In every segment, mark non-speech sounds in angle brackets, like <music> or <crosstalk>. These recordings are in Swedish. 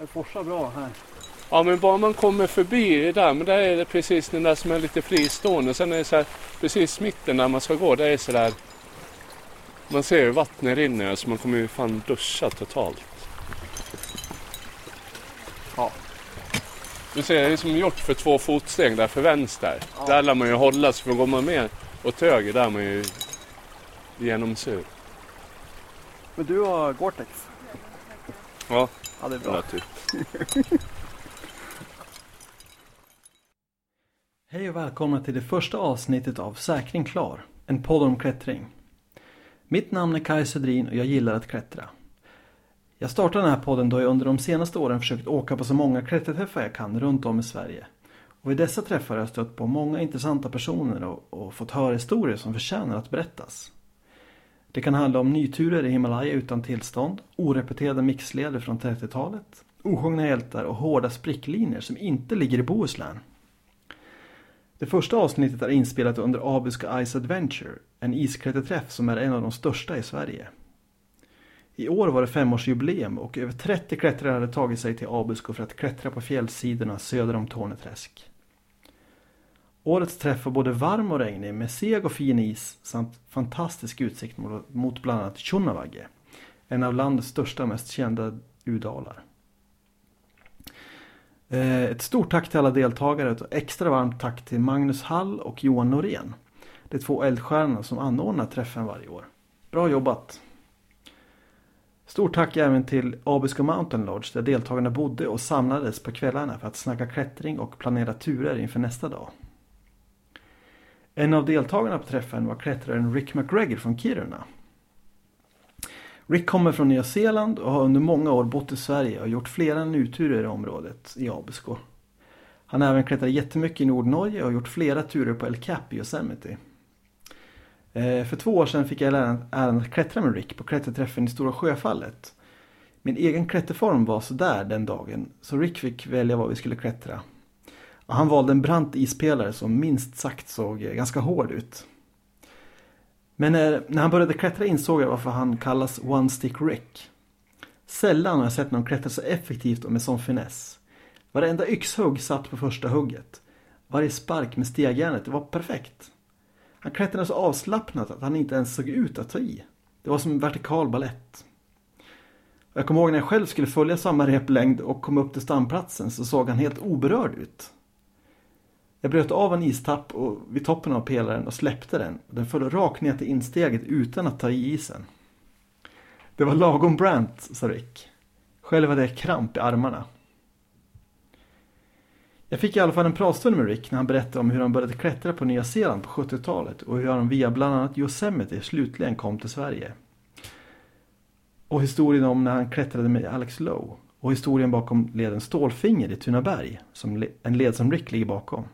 Det forsar bra här. Ja men bara man kommer förbi där, men där är det precis den där som är lite fristående. Sen är det så här, precis mitten där man ska gå, det är så där. Man ser hur vattnet rinner så man kommer ju fan duscha totalt. Ja. Du ser, det är som gjort för två fotsteg där för vänster. Ja. Där lär man ju hålla sig, för går man mer åt höger där är man ju genomsur. Men du har Gore-Tex? Ja, Ja, det är ja bra. typ. <laughs> Hej och välkomna till det första avsnittet av Säkring Klar, en podd om klättring. Mitt namn är Kaj Södrin och jag gillar att klättra. Jag startade den här podden då jag under de senaste åren försökt åka på så många klätterträffar jag kan runt om i Sverige. Och vid dessa träffar har jag stött på många intressanta personer och, och fått höra historier som förtjänar att berättas. Det kan handla om nyturer i Himalaya utan tillstånd, orepeterade mixleder från 30-talet, osjungna hjältar och hårda spricklinjer som inte ligger i Bohuslän. Det första avsnittet är inspelat under Abiska Ice Adventure, en isklätterträff som är en av de största i Sverige. I år var det femårsjubileum och över 30 klättrare hade tagit sig till Abisko för att klättra på fjällsidorna söder om Torneträsk. Årets träff var både varm och regnig med seg och fin is samt fantastisk utsikt mot- bland annat Tjonnavagge, en av landets största och mest kända udalar. Eh, ett stort tack till alla deltagare och ett extra varmt tack till Magnus Hall och Johan Norén. De två eldstjärnorna som anordnar träffen varje år. Bra jobbat! Stort tack även till Abisko Mountain Lodge där deltagarna bodde och samlades på kvällarna för att snacka klättring och planera turer inför nästa dag. En av deltagarna på träffen var klättraren Rick McGregor från Kiruna. Rick kommer från Nya Zeeland och har under många år bott i Sverige och gjort flera nuturer i området i Abisko. Han har även klättrat jättemycket i Nordnorge och gjort flera turer på El Cap i Yosemite. Eh, för två år sedan fick jag äran äran att klättra med Rick på klätterträffen i Stora Sjöfallet. Min egen klätterform var sådär den dagen så Rick fick välja vad vi skulle klättra. Och han valde en brant ispelare som minst sagt såg eh, ganska hård ut. Men när, när han började klättra insåg jag varför han kallas One Stick Rick. Sällan har jag sett någon klättra så effektivt och med sån finess. Varenda yxhugg satt på första hugget. Varje spark med stegjärnet, det var perfekt. Han klättrade så avslappnat att han inte ens såg ut att ta i. Det var som en vertikal ballett. Jag kommer ihåg när jag själv skulle följa samma replängd och kom upp till stamplatsen så såg han helt oberörd ut. Jag bröt av en istapp och vid toppen av pelaren och släppte den. Den föll rakt ner till insteget utan att ta i isen. Det var lagom brant, sa Rick. Själv hade jag kramp i armarna. Jag fick i alla fall en pratstund med Rick när han berättade om hur han började klättra på Nya Zeeland på 70-talet och hur han via bland annat Yosemite slutligen kom till Sverige. Och historien om när han klättrade med Alex Lowe. Och historien bakom leden Stålfinger i Tunaberg, som en led som Rick ligger bakom.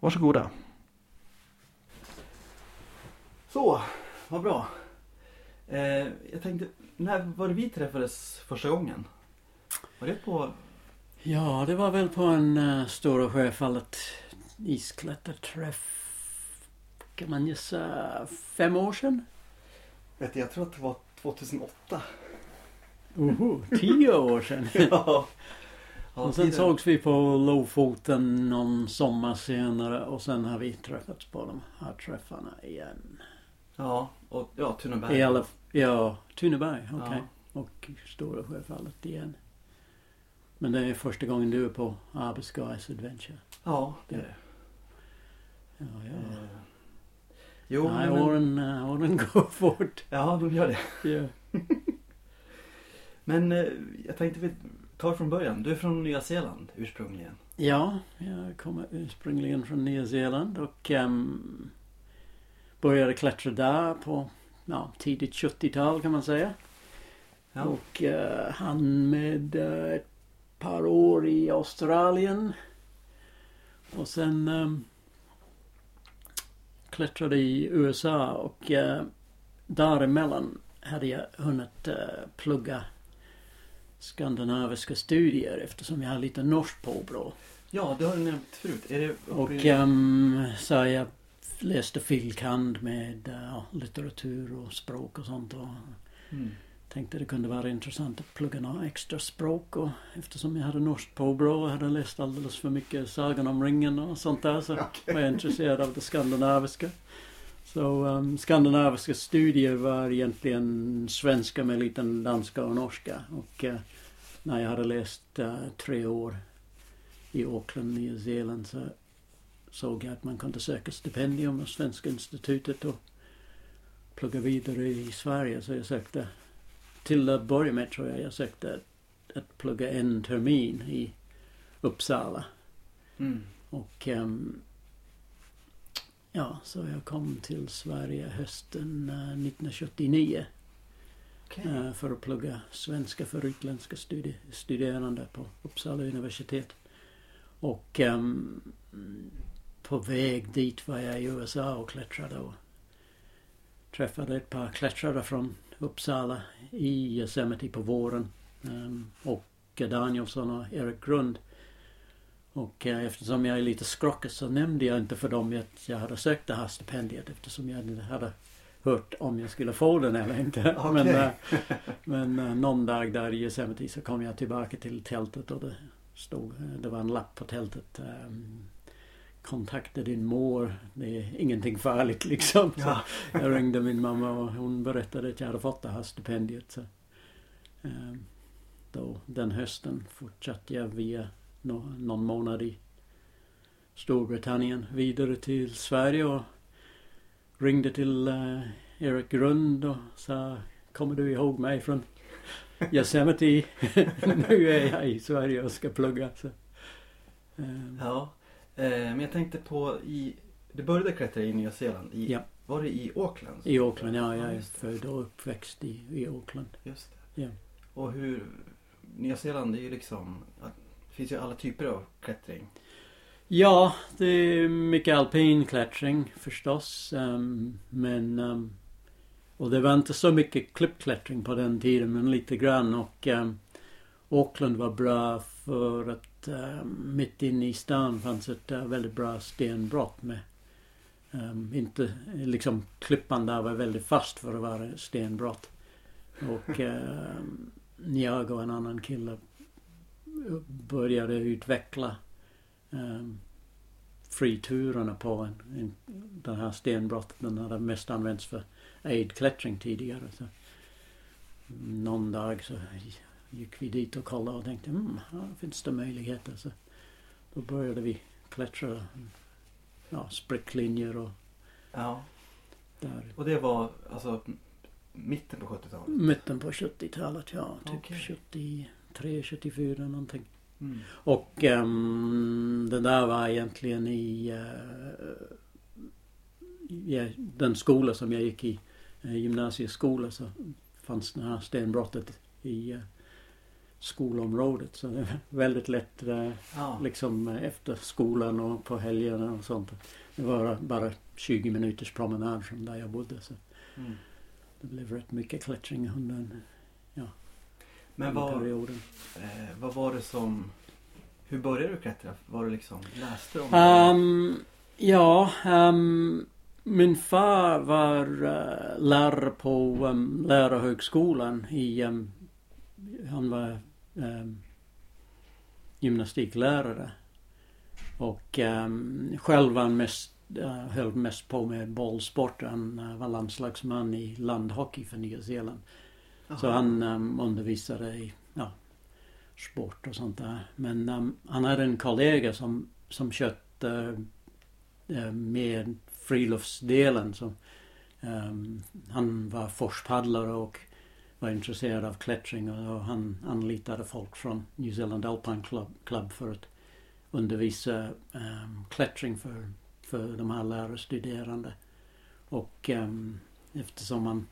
Varsågoda. Så, vad bra. Eh, jag tänkte, när var det vi träffades första gången? Var det på... Ja, det var väl på en uh, Stora Sjöfallet isklätterträff. Kan man gissa fem år sedan? Vet du, jag tror att det var 2008. Oho, tio år sedan. <laughs> ja. Och sen sågs vi på Lofoten någon sommar senare och sen har vi träffats på de här träffarna igen. Ja, och ja, Tunaberg. I alla, ja, Tuneberg, okej. Ja. Och Stora Sjöfallet igen. Men det är första gången du är på Ice Adventure. Ja, det är det. Ja, ja. Eh, Jo, Nej, men, åren, eh, åren <laughs> går fort. ja, de gör det. Ja. <laughs> Men eh, jag tänkte tar från början. Du är från Nya Zeeland ursprungligen. Ja, jag kommer ursprungligen från Nya Zeeland och ehm, började klättra där på ja, tidigt 70-tal kan man säga. Ja. Och uh, han med eh, ett par år i Australien. Och sen um, klättrade i USA och uh, däremellan hade jag hunnit uh, plugga skandinaviska studier eftersom jag har lite norskt påbrå. ja, det har du nämnt förut. Det Och ehm, så jag läste filkand med uh, litteratur och språk och sånt. Och, mm. tänkte det kunde vara intressant att plugga några extra språk och eftersom jag hade norskt påbrå och hade läst alldeles för mycket Sagan om ringen och sånt där så <laughs> Okej. var jag intresserad av det skandinaviska. Så um, skandinaviska studier var egentligen svenska med liten danska och norska. Och eh, när jag hade läst eh, tre år i Auckland, Nya Zeeland så såg jag att man kunde söka stipendium hos Svenska institutet och plugga vidare i Sverige. Så jag sökte, till att börja med tror jag, jag sökte att, att plugga en termin i Uppsala. Mm. Och ehm, ja, så jag kom till Sverige hösten eh, 1979 Okej. eh, för att plugga svenska för utländska studi- studerande på Uppsala universitet. Och ehm, på väg dit var jag i USA och klättrade och träffade ett par klättrare från Uppsala i Yosemite på våren. Ehm, och Danielsson och Erik Grund. Och eh, eftersom jag är lite skrockig så nämnde jag inte för dem att jag hade sökt det här stipendiet eftersom jag inte hade hört om jag skulle få den eller inte. <laughs> Okej. Men, eh, <laughs> men eh, någon dag där i Yosemite så kom jag tillbaka till tältet och det stod, det var en lapp på tältet. ehm, Kontakta din mor, det är ingenting farligt liksom. Så Ja. jag ringde min mamma och hon berättade att jag hade fått det här stipendiet. Så, ehm, då, den hösten fortsatte jag via någon månad i Storbritannien vidare till Sverige och ringde till eh, Erik Grund och sa Kommer du ihåg mig från <laughs> Yosemite? <laughs> nu är jag i Sverige och ska plugga. Så, ehm, Ja. Eh, men jag tänkte på i... Du började klättra i Nya Zeeland. I, Ja. Var det i Auckland? I Auckland, ja. Jag är det. född och uppväxt i, i Auckland. Just det. Ja. Och hur... Nya Zeeland är ju liksom... Det finns ju alla typer av klättring. Ja, det är mycket alpin klättring förstås. Ehm, men... Ehm, och det var inte så mycket klippklättring på den tiden, men lite grann. Och um, Auckland var bra för att mitt inne i stan fanns ett eh, väldigt bra stenbrott med Um, inte, liksom klippan där var väldigt fast för att vara stenbrott. Och um, jag och en annan kille började utveckla um, friturerna på en, en, den här stenbrottet. Den hade mest använts för aidklättring tidigare. Så någon dag så gick vi dit och kollade och tänkte mm, här finns det möjligheter. Så då började vi klättra ja, spricklinjer och Ja. där. Och det var alltså mitten på 70-talet? Mitten på 70-talet, ja. Typ Okej. 73, 74 någonting. Mm. Och ehm, det där var egentligen i, eh, i den skola som jag gick i, eh, gymnasieskola, så fanns det här stenbrottet i eh, skolområdet. Så det var väldigt lätt eh, Ja. liksom efter skolan och på helgerna och sånt. Det var bara 20 minuters promenad från där jag bodde. Så Mm. det blev rätt mycket klättring under Men vad, perioden. eh, vad var det som... Hur började du klättra? Var det liksom... Läste om det? Ehm, ja, ehm, min far var uh, lärare på um, lärarhögskolan i... Um, han var um, gymnastiklärare. Och um, själv var han mest, uh, höll mest på med bollsport. Han uh, var landslagsman i landhockey för Nya Zeeland. Så han um, undervisade i ja, sport och sånt där. Men um, han hade en kollega som, som köpte uh, med friluftsdelen. Så, um, han var forspaddlare och var intresserad av klättring och, han anlitade folk från New Zealand Alpine Club, Club för att undervisa um, klättring för, för de här lärarstuderande. Och um, eftersom han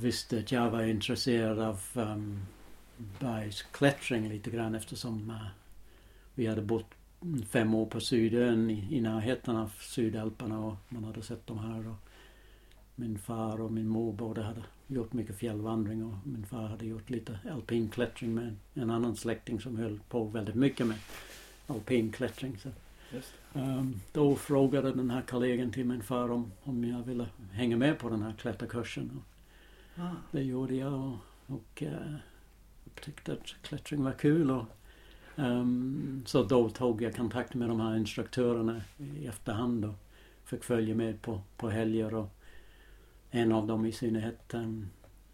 visste att jag var intresserad av um, bergsklättring lite grann eftersom uh, vi hade bott fem år på Sydön i, i närheten av Sydalperna och man hade sett de här. Och min far och min mor båda hade gjort mycket fjällvandring och min far hade gjort lite alpinklättring med en, annan släkting som höll på väldigt mycket med alpinklättring. Så Ehm, då frågade den här kollegan till min far om, om jag ville hänga med på den här klätterkursen. Och Ah. Det gjorde jag och, och uh, upptäckte att klättring var kul. Och, um, så då tog jag kontakt med de här instruktörerna i efterhand och fick följa med på, på helger. Och en av dem i synnerhet um,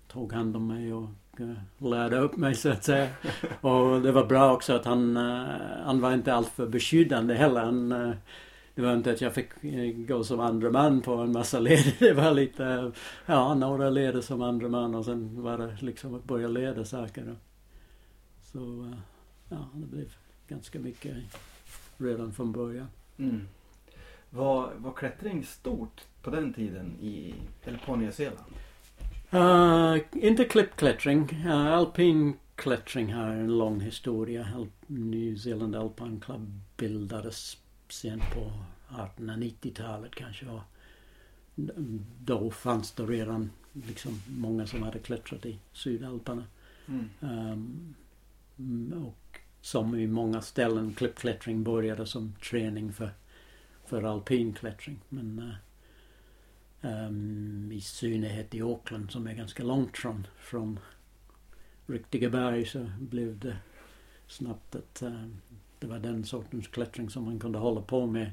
tog hand om mig och uh, lärde upp mig så att säga. <laughs> och det var bra också att han, uh, han var inte alltför beskyddande heller. Han, det var inte att jag fick gå som andra man på en massa <laughs> leder. Det var lite, ja, några leder som andra man och sen var det liksom att börja leda saker. Så, ja, det blev ganska mycket redan från början. Mm. Var, var klättring stort på den tiden i, eller på Nya Zeeland? Uh, inte klippklättring. Uh, alpin klättring har en lång historia. New Zealand Alpine Club bildades sent på 1890-talet kanske. Och då fanns det redan liksom många som hade klättrat i Sydalperna. Mm. Um, och som i många ställen klippklättring började som träning för, för alpinklättring. Men uh, um, i synnerhet i Auckland som är ganska långt från, från riktiga berg så blev det snabbt att um, det var den sortens klättring som man kunde hålla på med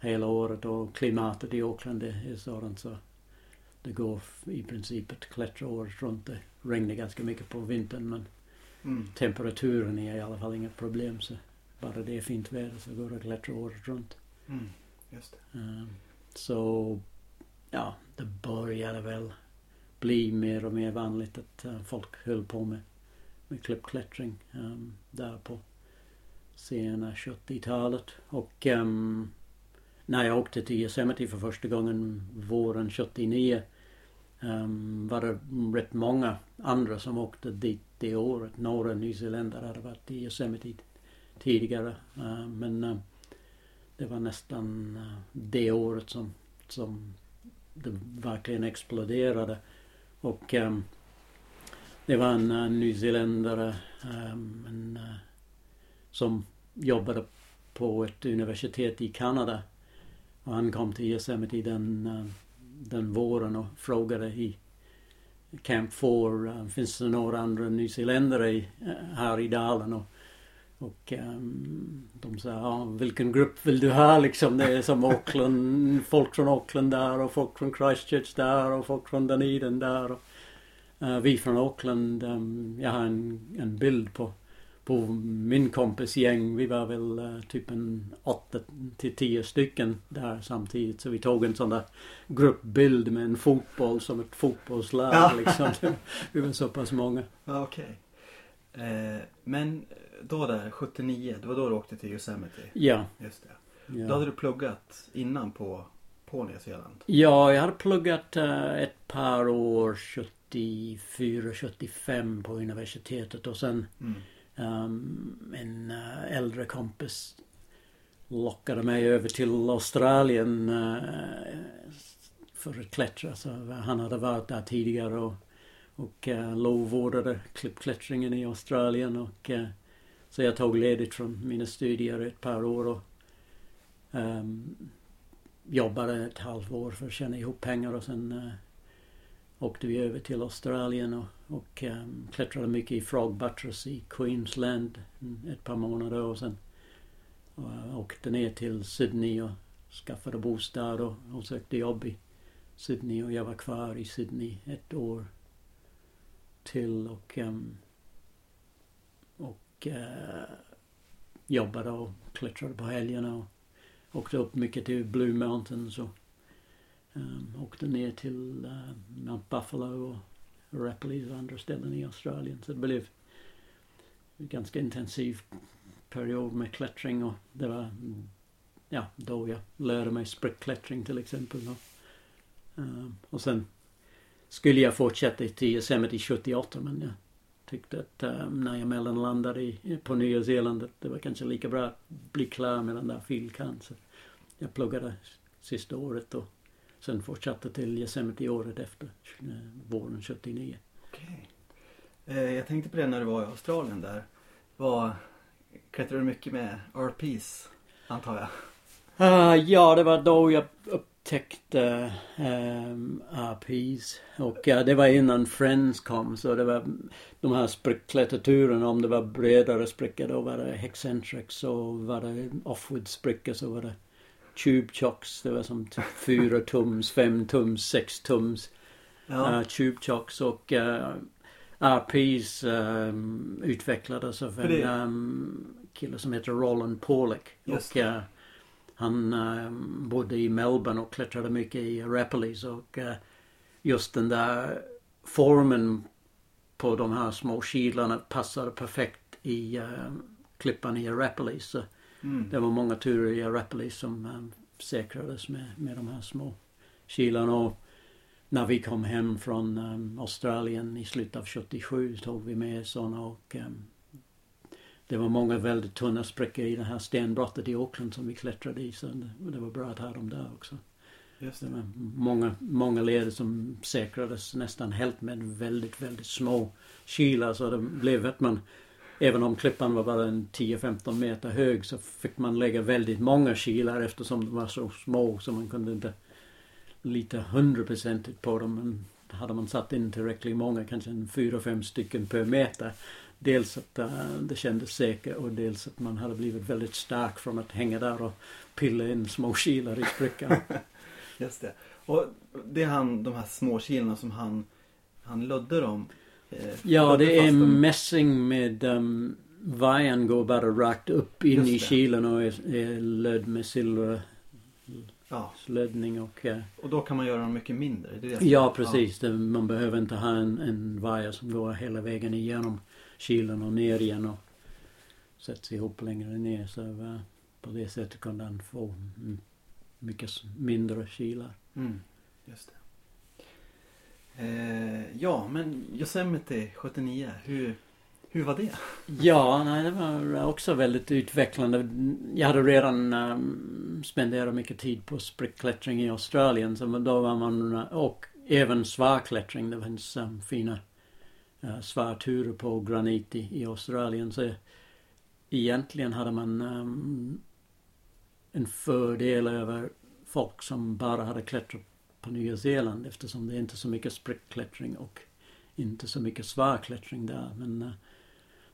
hela året och klimatet i Auckland är sådant så det går i princip att klättra året runt. Det regnar ganska mycket på vintern men mm. temperaturen är i alla fall inget problem så bara det är fint väder så går det att klättra året runt. Mm. Just. Um, så ja, det började väl bli mer och mer vanligt att uh, folk höll på med, med klippklättring um, där på sena 70-talet. Och um, när jag åkte till Yosemite för första gången våren 79 um, ehm, var det rätt många andra som åkte dit det året. Några nyzeeländare hade varit i Yosemite tidigare. Uh, men uh, det var nästan uh, det året som, som det verkligen exploderade. Och um, det var en uh, nyzeeländare um, en, uh, som jobbade på ett universitet i Kanada. Och han kom till Yosemite den, eh, den våren och frågade i Camp 4, eh, finns det några andra nyzeeländare eh, här i dalen? Och, och um, de sa, ja, vilken grupp vill du ha liksom? Det är som Auckland, folk från Auckland där och folk från Christchurch där och folk från Dunedin där. Och, uh, vi från Auckland, um, jag har en, en bild på på min kompis gäng. Vi var väl uh, typ en åtta till tio stycken där samtidigt. Så vi tog en sån där gruppbild med en fotboll som ett fotbollslag ja. liksom. <laughs> vi var så pass många. Ja, Okej. Okay. Eh, men då där 79, det var då du åkte till Yosemite? Ja. Just det. Ja. Då hade du pluggat innan på, på Nya Zeeland? Ja, jag hade pluggat uh, ett par år 74, 75 på universitetet och sen mm Um, en uh, äldre kompis lockade mig över till Australien uh, för att klättra. Så han hade varit där tidigare och, och uh, lovordade klippklättringen i Australien. Och, uh, så jag tog ledigt från mina studier ett par år och um, jobbade ett halvår för att tjäna ihop pengar och sen uh, åkte vi över till Australien och, och um, klättrade mycket i Frog Buttress i Queensland ett par månader och sen och åkte ner till Sydney och skaffade bostad och, och sökte jobb i Sydney. Och jag var kvar i Sydney ett år till och um, och uh, jobbade och klättrade på helgerna och åkte upp mycket till Blue Mountains och Um, åkte ner till uh, Mount Buffalo och Rapley och andra ställen i Australien. Så det blev en ganska intensiv period med klättring och det var mm, ja, då jag lärde mig sprickklättring till exempel. Och, ehm, och sen skulle jag fortsätta till Yosemite 78 men jag tyckte att ehm, när jag mellanlandade i, på Nya Zeeland att det var kanske lika bra att bli klar med den där filkan. Så jag pluggade sista året och Sen fortsatte till Yosemite året efter, eh, våren 79. Okej. Eh, jag tänkte på det när du var i Australien där. Var, klättrade du mycket med RPs, antar jag? Uh, ja, det var då jag täckte um, RPs och ja, det var innan Friends kom så det var de här sprickklätterturerna om det var bredare sprickor då var det Hexcentrics och var det Offwood sprickor så var det Tube Chocks. Det var som typ 4 tums, 5 tums, 6 tums ja. uh, Tube Chocks och uh, RPs um, utvecklades av en um, kille som heter Roland Pollock. och uh, han um, bodde i Melbourne och klättrade mycket i Rappalis och uh, just den där formen på de här små kilarna passade perfekt i uh, klippan i Rappalis. Mm. Det var många turer i Arapalis som um, säkrades med, med de här små kilarna. Och när vi kom hem från um, Australien i slutet av 77 tog vi med sådana och um, det var många väldigt tunna sprickor i det här stenbrottet i Auckland som vi klättrade i så det, det var bra att ha dem där också. Just det. det var många, många leder som säkrades nästan helt med väldigt, väldigt små kilar så det blev att man Även om klippan var bara en 10-15 meter hög så fick man lägga väldigt många kilar eftersom de var så små så man kunde inte lita hundraprocentigt på dem. Men hade man satt in tillräckligt många, kanske en fyra, fem stycken per meter. Dels att uh, det kändes säkert och dels att man hade blivit väldigt stark från att hänga där och pilla in små kilar i sprickan. <laughs> Just det. Och det är han, de här små kilarna som han, han lödde dem ja, det är mässing med um, vajern går bara rakt upp in i kilen och är, är lödd med silver ja. och... Uh, och då kan man göra dem mycket mindre? Det det ja, precis. Ja. Man behöver inte ha en, en vajer som går hela vägen igenom kilen och ner igen och sätts ihop längre ner. Så uh, på det sättet kan den få mycket mindre kilar. Mm, just det. Eh, ja, men Yosemite 79, hur, hur var det? Ja, nej, det var också väldigt utvecklande. Jag hade redan um, spenderat mycket tid på sprickklättring i Australien. Så då var man, och även svarklättring. Det fanns um, ehm, fina uh, svarturer på granit i, i Australien. Så egentligen hade man um, en fördel över folk som bara hade klättrat på Nya Zeeland eftersom det är inte så mycket sprickklättring och inte så mycket svarklättring där. Men eh,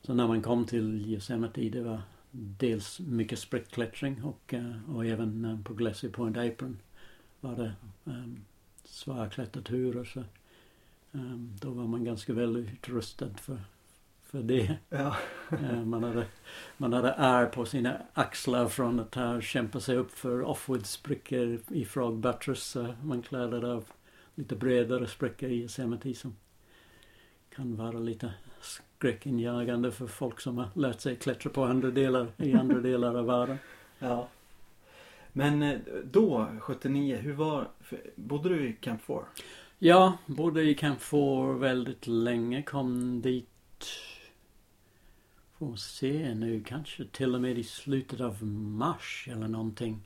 så när man kom till Yosemite det var dels mycket sprickklättring och, eh, och även eh, på Glacier Point Apron var det um, svarklätterturer så um, då var man ganska väl utrustad för, för det. Ja. <laughs> man, hade, man hade är på sina axlar från att ha kämpat sig upp för offwood-sprickor i Frog Buttress. man klarade av lite bredare sprickor i Yosemite som kan vara lite skräckinjagande för folk som har lärt sig klättra på andra delar, i andra <laughs> delar av världen. Ja. Men eh, då, 79, hur var, bodde du i Camp 4? Ja, bodde i Camp 4 väldigt länge. Kom dit får se nu, kanske till och med i slutet av mars eller någonting.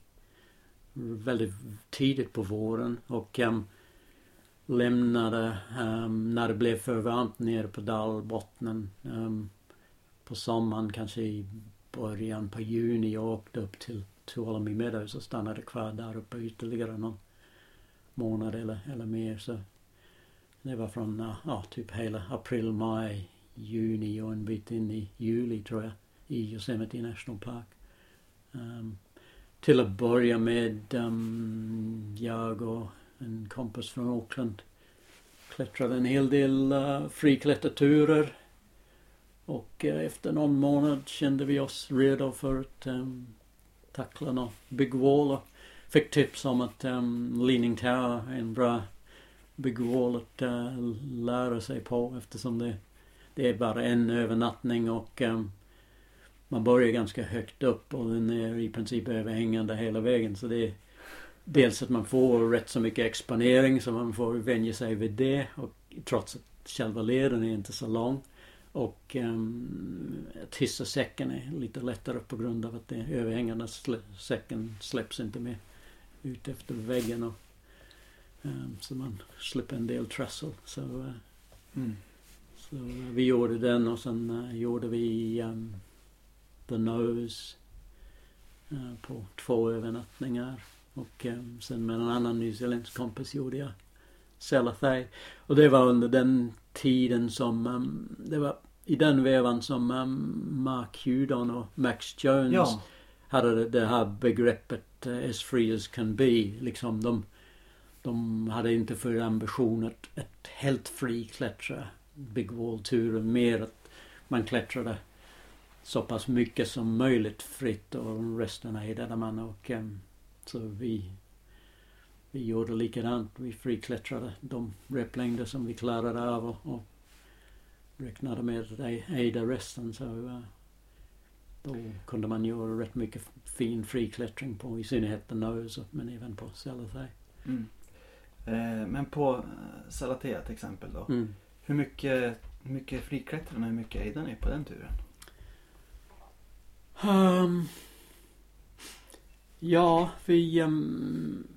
Väldigt tidigt på våren och um, lämnade um, när det blev för varmt nere på dalbottnen. Um, på sommaren, kanske i början på juni Jag åkte upp till Tuolumne Meadows och stannade kvar där uppe ytterligare någon månad eller, eller mer. Så det var från uh, ja, typ hela april, maj juni och en bit in i juli tror jag i Yosemite National Park. Um, till att börja med um, jag och en kompis från Auckland klättrade en hel del uh, friklätterturer och uh, efter någon månad kände vi oss redo för att um, tackla någon wall och fick tips om att um, Leaning Tower är en bra Big Wall att uh, lära sig på eftersom det det är bara en övernattning och um, man börjar ganska högt upp och den är i princip överhängande hela vägen. Så det är dels att man får rätt så mycket exponering så man får vänja sig vid det och trots att själva leden är inte så lång. Och ehm, um, att hissa säcken är lite lättare på grund av att det överhängande slä, säcken släpps inte med ut efter väggen. Och, um, så man slipper en del trassel. Så, uh, mm. Så vi gjorde den och sen uh, gjorde vi um, The Nose uh, på två övernattningar. Och eh, sen med en annan nyzeeländsk kompis gjorde jag Sellathai. Och det var under den tiden som, um, det var i den vevan som um, Mark Hudon och Max Jones Ja. hade det, här begreppet uh, as free as can be. Liksom de, de hade inte för ambition att, att helt fri klättra Big Wall-turen. Mer att man klättrade så pass mycket som möjligt fritt och resten hejdade man och um, så vi vi gjorde likadant. Vi friklättrade de replängder som vi klarade av och, och räknade med att hejda resten så uh, då kunde man göra rätt mycket fin friklättring på i synnerhet The Nose men även på Sellathai. Mm. Eh, men på eh, Salatea till exempel då. Mm. Hur mycket, hur mycket friklättrar ni och hur mycket ejdar ni på den turen? Um, ja, vi, um,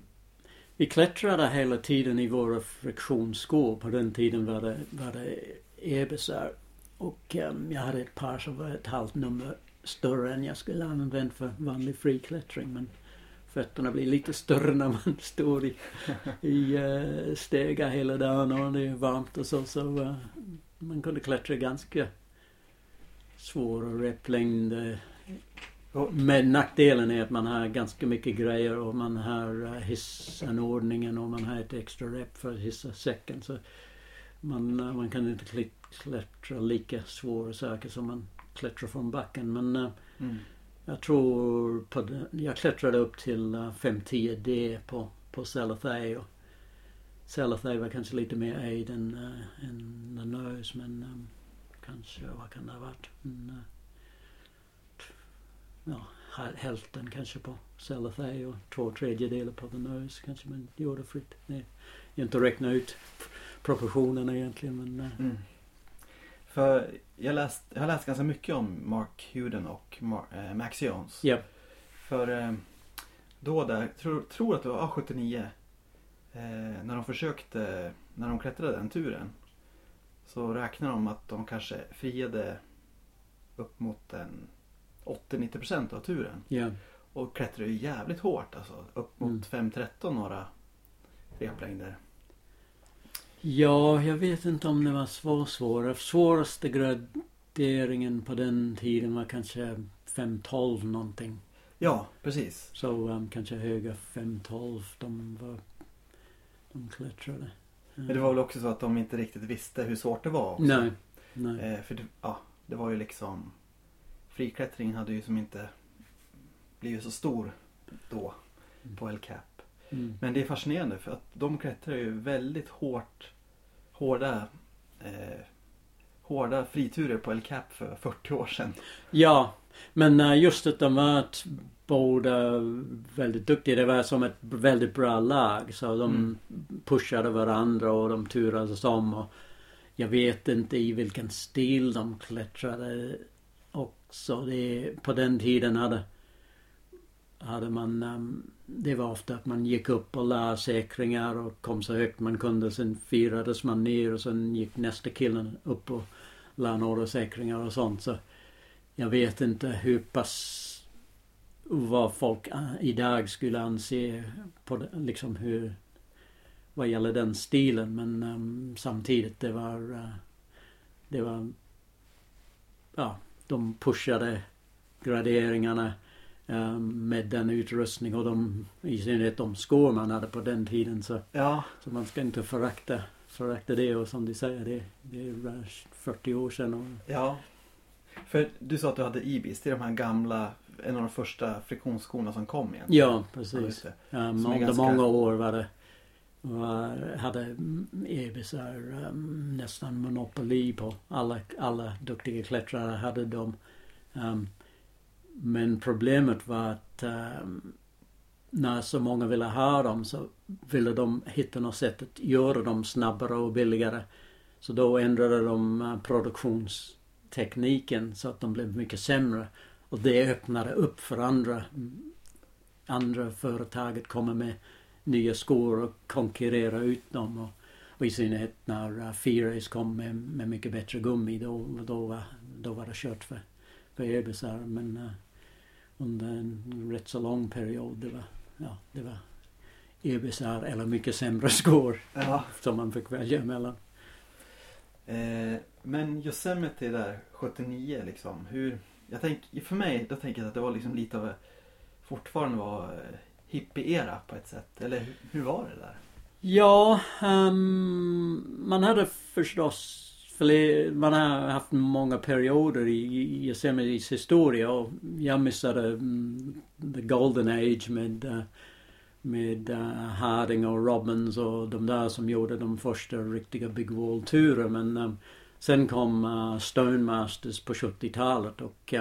vi klättrade hela tiden i våra friktionsskor. På den tiden var det, var det ebisar. Och um, jag hade ett par som var ett halvt nummer större än jag skulle använt för vanlig friklättring. Men fötterna blir lite större när man <laughs> står i, i eh, uh, stegar hela dagen och det är varmt och så. Så uh, man kunde klättra ganska svåra replängder. Eh, men nackdelen är att man har ganska mycket grejer och man har hissanordningen och man har ett extra rep för att hissa säcken. Så man, man kan inte klättra lika svåra saker som man klättrar från backen. Men Mm jag tror på det, jag klättrade upp till eh, 5-10 D på, på Salathay och Sellathai var kanske lite mer aid än, äh, än The Nose men um, kanske, vad kan det ha varit? En, uh, eh, ja, hälften kanske på Salathay och två tredjedelar på The Nose kanske man gjorde fritt. Det är inte att räkna ut proportionerna egentligen men uh, Mm. För jag, läst, jag har läst ganska mycket om Mark Huden och Mar- eh, Max Jones. ja. För eh, då där, tror, tror att det var A79. Eh, när de försökte, när de klättrade den turen. Så räknar de att de kanske friade upp mot en 80-90% av turen. Ja. Och klättrade ju jävligt hårt alltså. Upp mot Mm. 513 några replängder. Ja, jag vet inte om det var så svåra. Svåraste graderingen på den tiden var kanske 512 någonting. Ja, precis. Så um, kanske höga 512 de var... De klättrade. Men det var väl också så att de inte riktigt visste hur svårt det var också. Nej. Nej. Eh, för det, ja, det var ju liksom Friklättringen hade ju som inte blivit så stor då på El Cap. Mm. Men det är fascinerande för att de klättrar ju väldigt hårt hårda eh, hårda friturer på El Cap för 40 år sedan. Ja, men uh, just att de var båda väldigt duktiga. Det var som ett väldigt bra lag. Så de Mm. pushade varandra och de turades om. Och jag vet inte i vilken stil de klättrade också. Det, på den tiden hade, hade man... Um, det var ofta att man gick upp och la säkringar och kom så högt man kunde. Sen firades man ner och sen gick nästa killen upp och la några säkringar och sånt. Så jag vet inte hur pass vad folk idag skulle anse på det, liksom hur vad gäller den stilen men um, samtidigt det var uh, det var ja de pushade graderingarna med den utrustning och de i synnerhet de skor man hade på den tiden så, Ja, så man ska inte förakta förakta det och som du säger det, det är uh, 40 år sedan och ja. För du sa att du hade Ibis. Det är de här gamla, en av de första friktionsskorna som kom egentligen. ja Ja, precis det. Um, under ganska- många år var det var, hade ebisar um, nästan monopoli på alla, alla duktiga klättrare hade de. Um, men problemet var att um, när så många ville ha dem så ville de hitta något sätt att göra dem snabbare och billigare. Så då ändrade de uh, produktionstekniken så att de blev mycket sämre. Och det öppnade upp för andra andra företag att komma med nya skor och konkurrera ut dem. Och, och i synnerhet när uh, kom med, med mycket bättre gummi då, då, var, då var det kört för, för ebisar. Men uh, under en rätt så lång period det var, ja, det var ebisar eller mycket sämre <laughs> skor Ja. som man fick välja mellan. Eh, men Yosemite där, 79 liksom. Hur, jag tänk, för mig, då tänker jag att det var liksom lite av fortfarande var eh, hippie-era på ett sätt. Eller hur, hur var det där? Ja, ehm, man hade förstås man har haft många perioder i, Yosemites historia och jag missade mm, the golden age med, eh, med uh, Harding och Robbins och de där som gjorde de första riktiga Big Wall-turerna. men eh, sen kom uh, på 70-talet och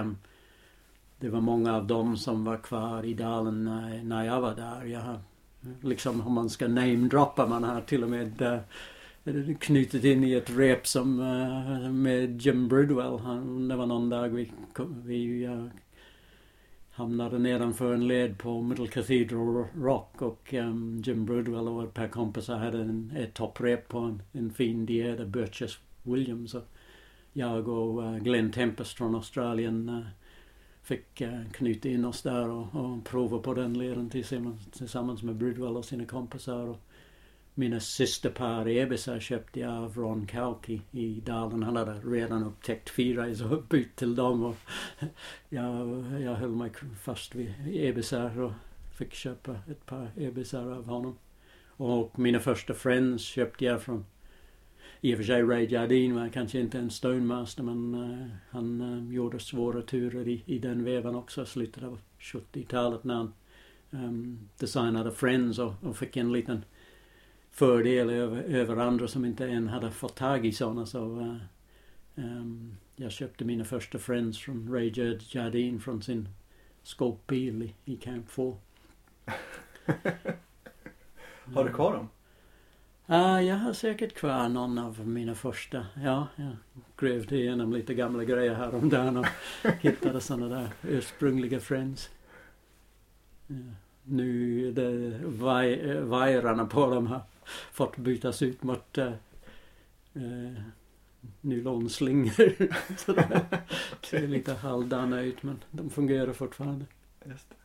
det var många av dem som var kvar i dalen när, när jag var där. Jag har liksom om man ska namedroppa. Man har till och med uh, knutit in i ett rep som eh, med Jim Bridwell. Han, det var någon dag vi, vi hamnade nedanför en led på Middle Cathedral Rock och um, Jim Bridwell och ett par kompisar hade en, ett topprep på en, en fin diet av Burgess Williams. Och jag och uh, Glenn Tempest från Australien uh, fick uh, knyta in oss där och, och prova på den leden tillsammans, tillsammans med Bridwell och sina kompisar. Och mina sista par ebisar köpte jag av Ron Kauk i, dalen. Han hade redan upptäckt fyra så bytt till dem och <laughs> jag, jag höll mig fast vid ebisar och fick köpa ett par ebisar av honom. Och mina första friends köpte jag från i och för sig Ray Jardine var kanske inte en Stonemaster men uh, han uh, gjorde svåra turer i, i den vevan också, slutet av 70-talet när han um, designade Friends och, och fick en liten fördel över, över andra som inte än hade fått tag i sådana så uh, um, jag köpte mina första Friends från Ray Jardine från sin skåpbil i, i Camp 4. <laughs> Har du kvar dem? Uh, jag har säkert kvar någon av mina första. Ja, jag grävde igenom lite gamla grejer häromdagen och <laughs> hittade sådana där ursprungliga Friends. Ja. Nu det vaj, vajrarna på dem har fått bytas ut mot uh, uh, nylonslingor. <laughs> Så det ser lite halvdana ut men de fungerar fortfarande. Just det.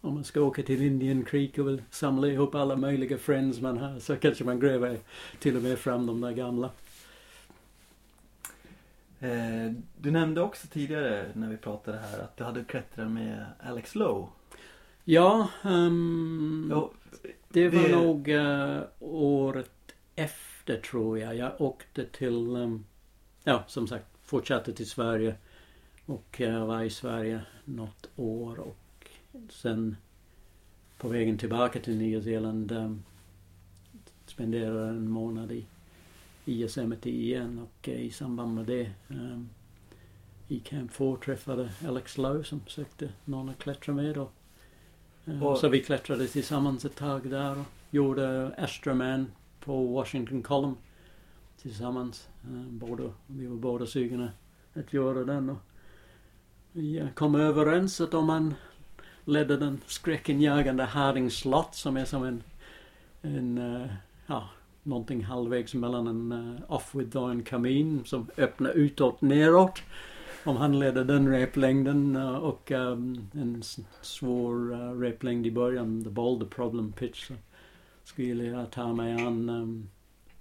Om man ska åka till Indian Creek och vill samla ihop alla möjliga friends man har så kanske man gräver till och med fram de där gamla. Eh, du nämnde också tidigare när vi pratade här att du hade klättrat med Alex Lowe. Ja, um, Ja, det var det- nog uh, året efter tror jag. Jag åkte till, um, ja som sagt, fortsatte till Sverige och uh, var i Sverige något år och sen på vägen tillbaka till Nya Zeeland um, spenderade en månad i, i Yosemite igen och uh, i samband med det um, i Camp 4 träffade Alex Lowe som sökte någon att klättra med och, Och- så vi klättrade tillsammans ett tag där och gjorde Astroman på Washington Column tillsammans. Uh, båda, vi var båda sugna att göra den och vi eh, kom överens att om man ledde den skräckinjagande Harding Slott som är som en, en uh, ja, någonting halvvägs mellan en uh, off with kamin som öppnar utåt neråt. Om han ledde den replängden eh, och um, en svår eh, uh, replängd i början, the boulder problem pitch, så skulle jag ta mig an um,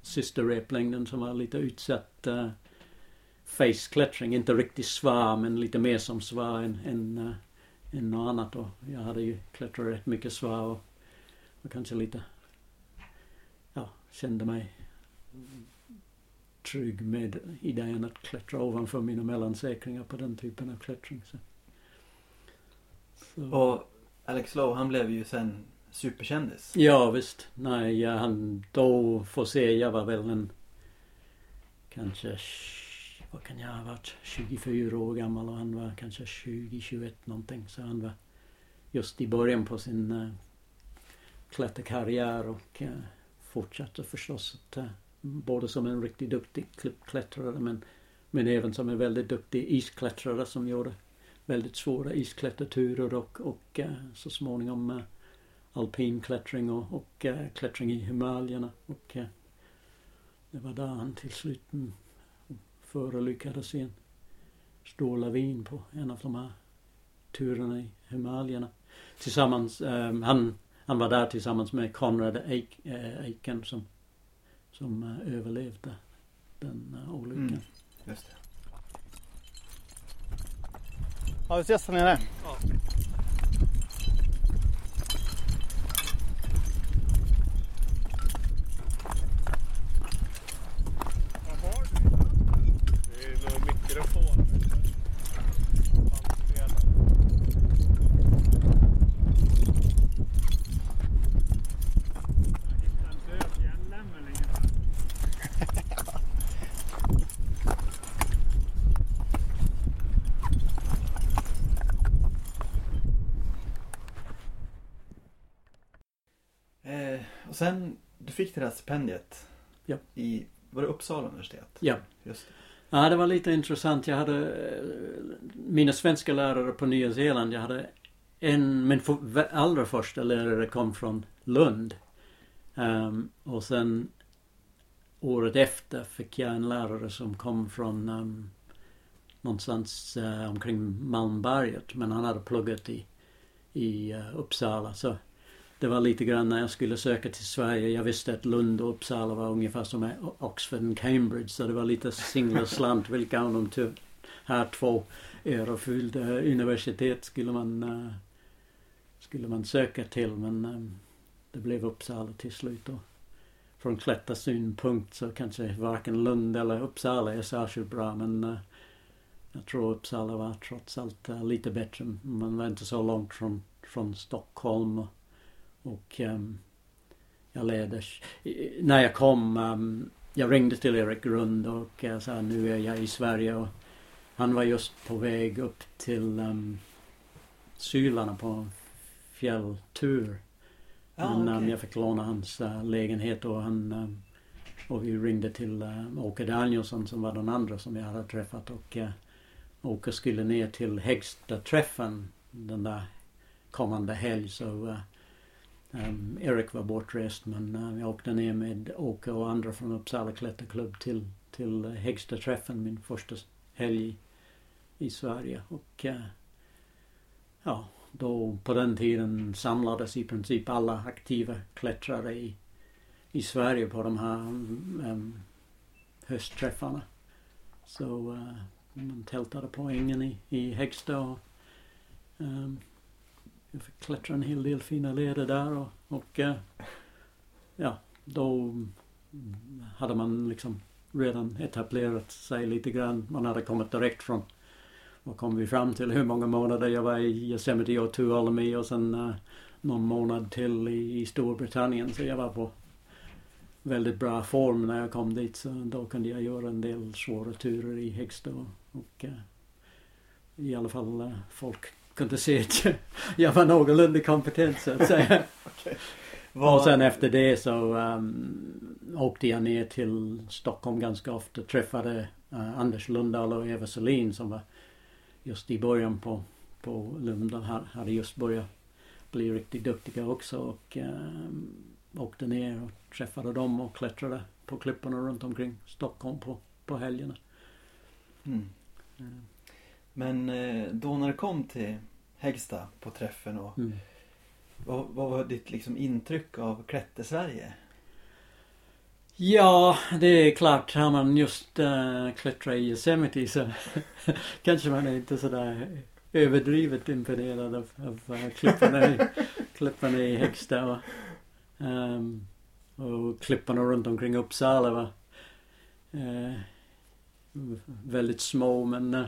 sista replängden som var lite utsatt uh, faceklättring, inte riktigt svar men lite mer som svar än, än, uh, än något annat. Och jag hade ju klättrat rätt mycket svar och, och kanske lite ja, kände mig trygg med idén att klättra ovanför mina mellansäkringar på den typen av klättring. Så. Så. Och Alex Lowe han blev ju sen superkändis. Ja visst. Nej, jag han då får se. Jag var väl en kanske vad kan jag ha varit? 24 år gammal och han var kanske 20, 21 någonting. Så han var just i början på sin uh, klätterkarriär och uh, fortsatte förstås att uh, både som en riktigt duktig klippklättrare men, men även som en väldigt duktig isklättrare som gjorde väldigt svåra isklätterturer och, och eh, så småningom eh, alpinklättring och, och eh, klättring i Himalayerna. Och det var där han till slut mm, förolyckades i en stor lavin på en av de här turerna i Himalayerna. Tillsammans, han, han var där tillsammans med Konrad Eiken som, som eh, överlevde den eh, olyckan. Mm. Just det. Ja, vi ses här nere. Ja. Det är någon mikrofon. Eh, och sen, du fick det här stipendiet. Ja. I, var det Uppsala universitet? Ja. Just det. Ja, det var lite intressant. Jag hade eh, mina svenska lärare på Nya Zeeland. Jag hade en, min allra första lärare kom från Lund. Ehm, och sen året efter fick jag en lärare som kom från um, någonstans uh, omkring Malmberget. Men han hade pluggat i, i uh, Uppsala. Så det var lite grann när jag skulle söka till Sverige. Jag visste att Lund och Uppsala var ungefär som Oxford och Cambridge. Så det var lite singla slant vilka av de två, här två ärofyllda universitet skulle man, uh, skulle man söka till. Men um, det blev Uppsala till slut. Och från klättarsynpunkt så kanske varken Lund eller Uppsala är särskilt bra. Men uh, jag tror Uppsala var trots allt uh, lite bättre. Man var inte så långt från, från Stockholm. Och, och um, jag ledde, när jag kom, um, jag ringde till Erik Grund och jag sa nu är jag i Sverige och han var just på väg upp till um, Sylarna på en fjälltur. Ah, Men okej. jag fick låna hans uh, lägenhet och han och vi ringde till uh, Åke Danielsson som var den andra som jag hade träffat och uh, Åke skulle ner till Hägsta-träffen den där kommande helg så uh, Ehm, um, Erik var bortrest men uh, jag åkte ner med Åke och andra från Uppsala klätterklubb till, till uh, Hägsta-träffen min första helg i, i Sverige och uh, ja, då på den tiden samlades i princip alla aktiva klättrare i, i Sverige på de här um, höstträffarna. Så uh, man tältade på ängen i, i Hägsta och um, jag fick klättra en hel del fina leder där och, och eh, ja, då hade man liksom redan etablerat sig lite grann. Man hade kommit direkt från vad kom vi fram till? Hur många månader jag var i Yosemite och Tuolumne och sen uh, någon månad till i, i Storbritannien. Så jag var på väldigt bra form när jag kom dit. Så då kunde jag göra en del svåra turer i Hägsta och, och uh, i alla fall uh, folk kunde se att jag var någorlunda kompetent så att säga. okay. Och sen efter det så um, åkte jag ner till Stockholm ganska ofta. Träffade uh, Anders Lundahl och Eva Selin som var just i början på, på Lundahl hade just börjat bli riktigt duktiga också och um, åkte ner och träffade dem och klättrade på klipporna runt omkring Stockholm på, på helgerna. Mm. Mm. Men eh, då när det kom till Hägsta på träffen och Mm. vad, vad var ditt liksom intryck av Klätter-Sverige? Ja, det är klart. Har man just uh, klättrat i Yosemite så <laughs> kanske man är inte sådär överdrivet imponerad av, av uh, klipporna, i, <laughs> klipporna i Hägsta. Och, um, och klipporna runt omkring Uppsala var uh, väldigt små men uh,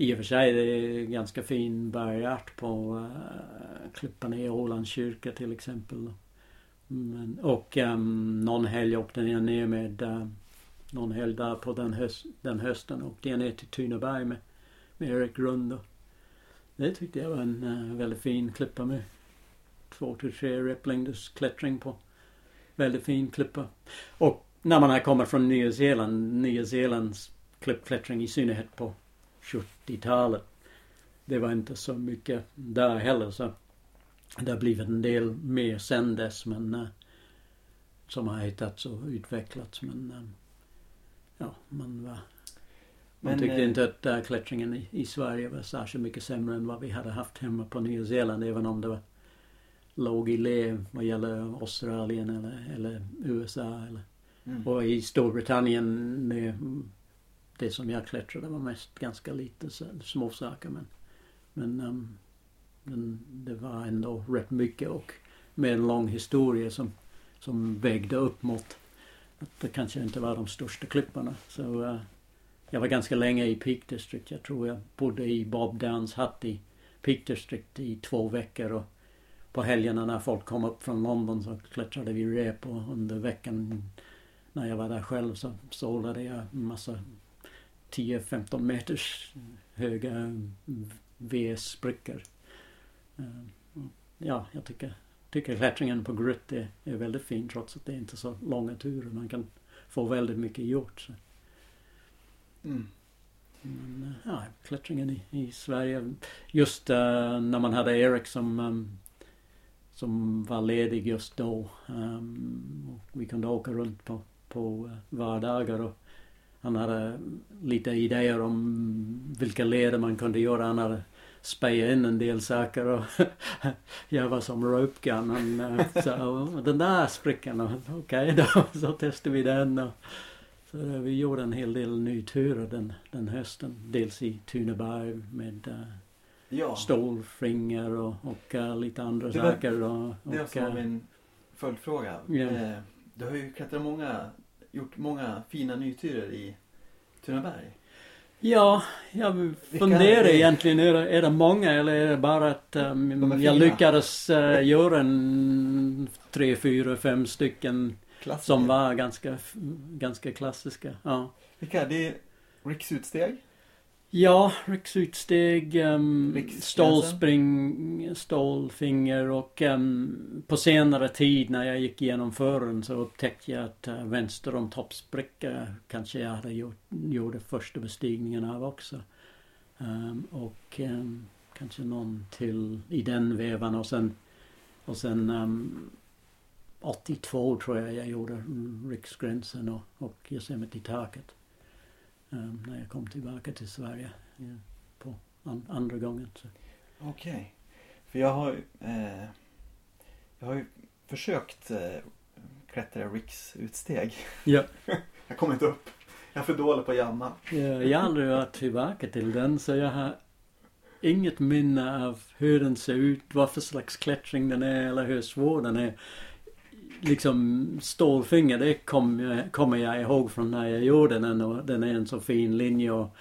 i och för sig det är ganska fin bergart på eh, äh, klipporna i Ålands kyrka till exempel. Men, och um, någon helg åkte jag ner med äh, någon helg där på den, höst, den hösten åkte jag ner till Tunaberg med, med Erik Grund. Det tyckte jag var en äh, väldigt fin klippa med två till tre replängders klättring på. Väldigt fin klippa. Och när man har kommit från Nya Zeeland, Nya Zeelands klippklättring i synnerhet på 70-talet. Det var inte så mycket där heller så det har blivit en del mer sen dess men uh, som har hittats och utvecklats men uh, ja, man var man Men, tyckte eh, inte att uh, klättringen i, i Sverige var särskilt mycket sämre än vad vi hade haft hemma på Nya Zeeland även om det var låg i lä vad gäller Australien eller, eller USA. Eller, Mm. och i Storbritannien, det, det som jag klättrade var mest ganska lite små saker men, men ehm, um, den, det var ändå rätt mycket och med en lång historia som, som vägde upp mot att det kanske inte var de största klipporna. Så uh, jag var ganska länge i Peak District. Jag tror jag bodde i Bob Downs hatt i Peak District i två veckor och på helgerna när folk kom upp från London så klättrade vi rep och under veckan när jag var där själv så sålade jag en massa 10-15 meters höga V-sprickor. Eh, Ja, jag tycker, tycker klättringen på grit är, är väldigt fin trots att det inte är så långa turer. Man kan få väldigt mycket gjort. Så. Mm. Men, ja, klättringen i, i Sverige. Just eh, när man hade Erik som, ehm, som var ledig just då. ehm, och vi kunde åka runt på, på eh, vardagar och han hade lite idéer om vilka leder man kunde göra. Han hade spejat in en del saker och <laughs> jag var som rope gun. Han eh, sa "Åh, den där sprickan, okej då, <laughs> så testade vi den. Och, så vi gjorde en hel del nyturer den, den hösten. Dels i Tuneberg med uh, Ja, stålfingrar och, och eh, lite andra Det var- saker. Och, det var som min följdfråga. Eh, du har ju klättrat många, gjort många fina nyturer i Tunaberg. Ja, jag funderar är- egentligen. Är det, är det många eller är det bara att um, jag lyckades eh, göra en tre, fyra, fem stycken Klassiker. som var ganska, ganska klassiska. Ja, Vilka? Det är Riksutsteg. Ja riksutsteg, um, Riksgränsen. stålspring, stålfinger och um, på senare tid när jag gick igenom fören så upptäckte jag att uh, vänster om toppspricka kanske jag hade gjort, gjorde första bestigningen av också. Um, och um, kanske någon till i den vevan och sen och sen um, 82 tror jag jag gjorde Riksgränsen och, och Yosemite-taket. Um, när jag kom tillbaka till Sverige ja, på an, andra gången. Okej. För jag har, eh, jag har ju försökt eh, klättra Riksutsteg. Ja. <laughs> jag kommer inte upp. Jag är för dålig på att jamma. Ja, jag har aldrig varit tillbaka till den så jag har inget minne av hur den ser ut, vad för slags klättring den är eller hur svår den är. Liksom stålfinger, det kommer kommer jag ihåg från när jag gjorde den och den är en så fin linje och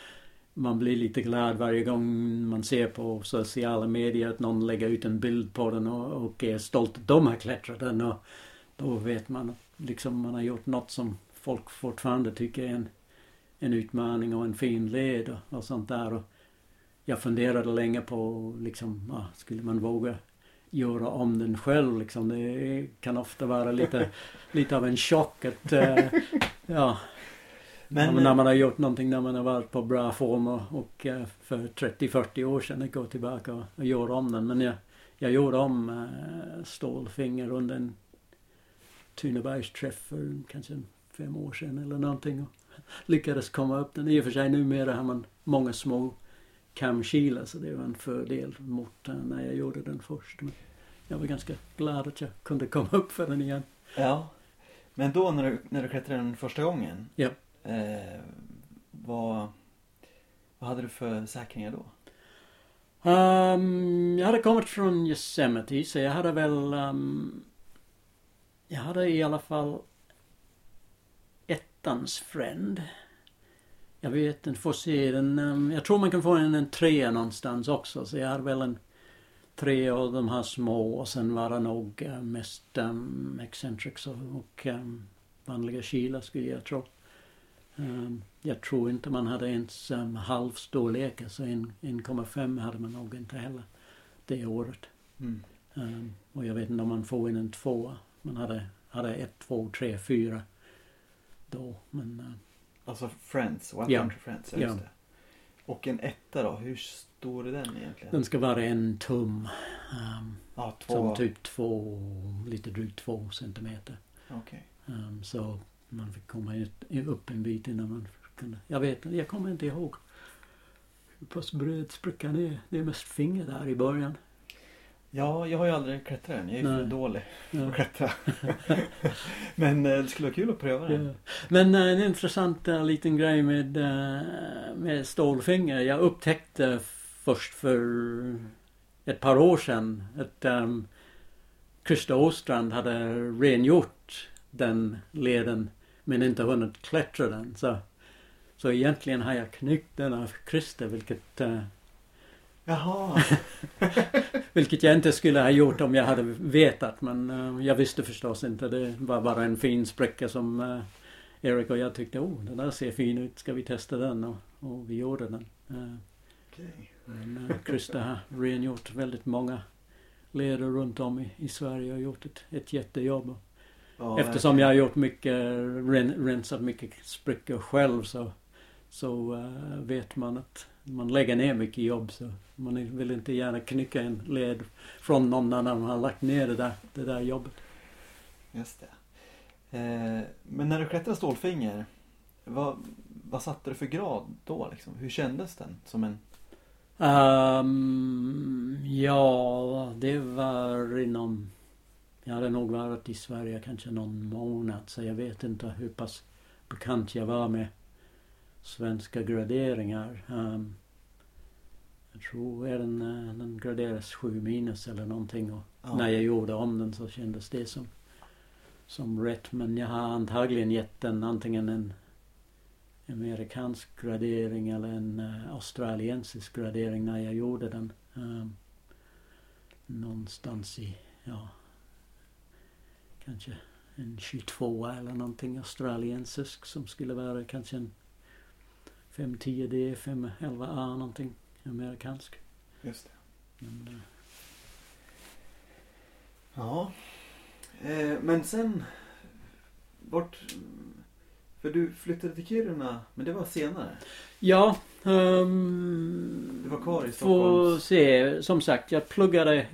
man blir lite glad varje gång man ser på sociala medier att någon lägger ut en bild på den och, och är stolt att de har klättrat den och då vet man att liksom man har gjort något som folk fortfarande tycker är en en utmaning och en fin led och, och sånt där. Och jag funderade länge på liksom, ah, skulle man våga göra om den själv liksom. Det kan ofta vara lite, <laughs> lite av en chock att, eh, ja. Men, när man har gjort någonting när man har varit på bra form och, och eh, för 30-40 år sedan att gå tillbaka och, och göra om den. Men jag, jag gjorde om eh, stålfinger under en Tunebergsträff för kanske fem år sedan eller någonting. Och <laughs> lyckades komma upp den. I och för sig numera har man många små kamkilar så det var en fördel mot när jag gjorde den först. Men jag var ganska glad att jag kunde komma upp för den igen. Ja. Men då när du, när du klättrade den första gången. Ja. Eh, vad, vad hade du för säkringar då? Ehm, jag hade kommit från Yosemite så jag hade väl ehm, Jag hade i alla fall ettans friend. Jag vet inte, får se den. ehm, jag tror man kan få en, en trea någonstans också så jag hade väl en tre av de här små och sen var det nog eh, mest um, eccentrics och, och ehm, vanliga kilar skulle jag tro. Ehm, jag tror inte man hade ens um, halvstorlekar så en- 1,5 hade man nog inte heller det året. Mm. Ehm, och jag vet inte om man får in en tvåa. Man hade, hade ett, två, tre, fyra då. Men eh, Alltså Friends, Wild Ja. Country Friends, ja, Ja. just det. Och en etta då, hur stor är den egentligen? den ska vara en tum. ehm, Ja, två. som typ två, lite drygt två centimeter. Okej. Ehm, så man fick komma ut, upp en bit innan man kunde. Jag vet inte, jag kommer inte ihåg hur pass bred sprickan är. Det är mest finger där i början. Ja, jag har ju aldrig klättrat än. Jag är ju för Nej. dålig Ja. att klättra. <laughs> Men eh, det skulle vara kul att pröva det. Ja. Men eh, en intressant eh, liten grej med, med stålfinger. Jag upptäckte först för ett par år sedan att um, Krista Åstrand hade rengjort den leden men inte hunnit klättra den. Så, så egentligen har jag knyckt den av Krista vilket, eh, Jaha. <laughs> vilket jag inte skulle ha gjort om jag hade vetat. Men eh, jag visste förstås inte. Det var bara en fin spricka som eh, Erik och jag tyckte, oh den där ser fin ut, ska vi testa den? Och, och vi gjorde den. Eh, Okej. men Krista har rengjort väldigt många leder runt om i, i Sverige och gjort ett, ett jättejobb. Ja, Eftersom jag har gjort mycket, ren, rensat mycket sprickor själv så, så eh, vet man att man lägger ner mycket jobb så man vill inte gärna knycka en led från någon annan har lagt ner det där, det där jobbet. Just det. Eh, men när du klättrade stålfinger, vad, vad satte du för grad då liksom? Hur kändes den? Som en... Ehm, ja, det var inom... Jag hade nog varit i Sverige kanske någon månad så jag vet inte hur pass bekant jag var med svenska graderingar. Ehm, jag tror den, eh, den graderas 7 minus eller någonting och Ja. när jag gjorde om den så kändes det som, som rätt. Men jag har antagligen gett den antingen en amerikansk gradering eller en uh, australiensisk gradering när jag gjorde den. Um, någonstans i, ja, kanske en 22 eller någonting australiensisk som skulle vara kanske en 510D, 511A någonting amerikansk. Just det. Men, eh, Ja. Eh, men sen... Vart... För du flyttade till Kiruna, men det var senare. Ja, ehm, Du var kvar i Får Stockholms... se. Som sagt, jag pluggade.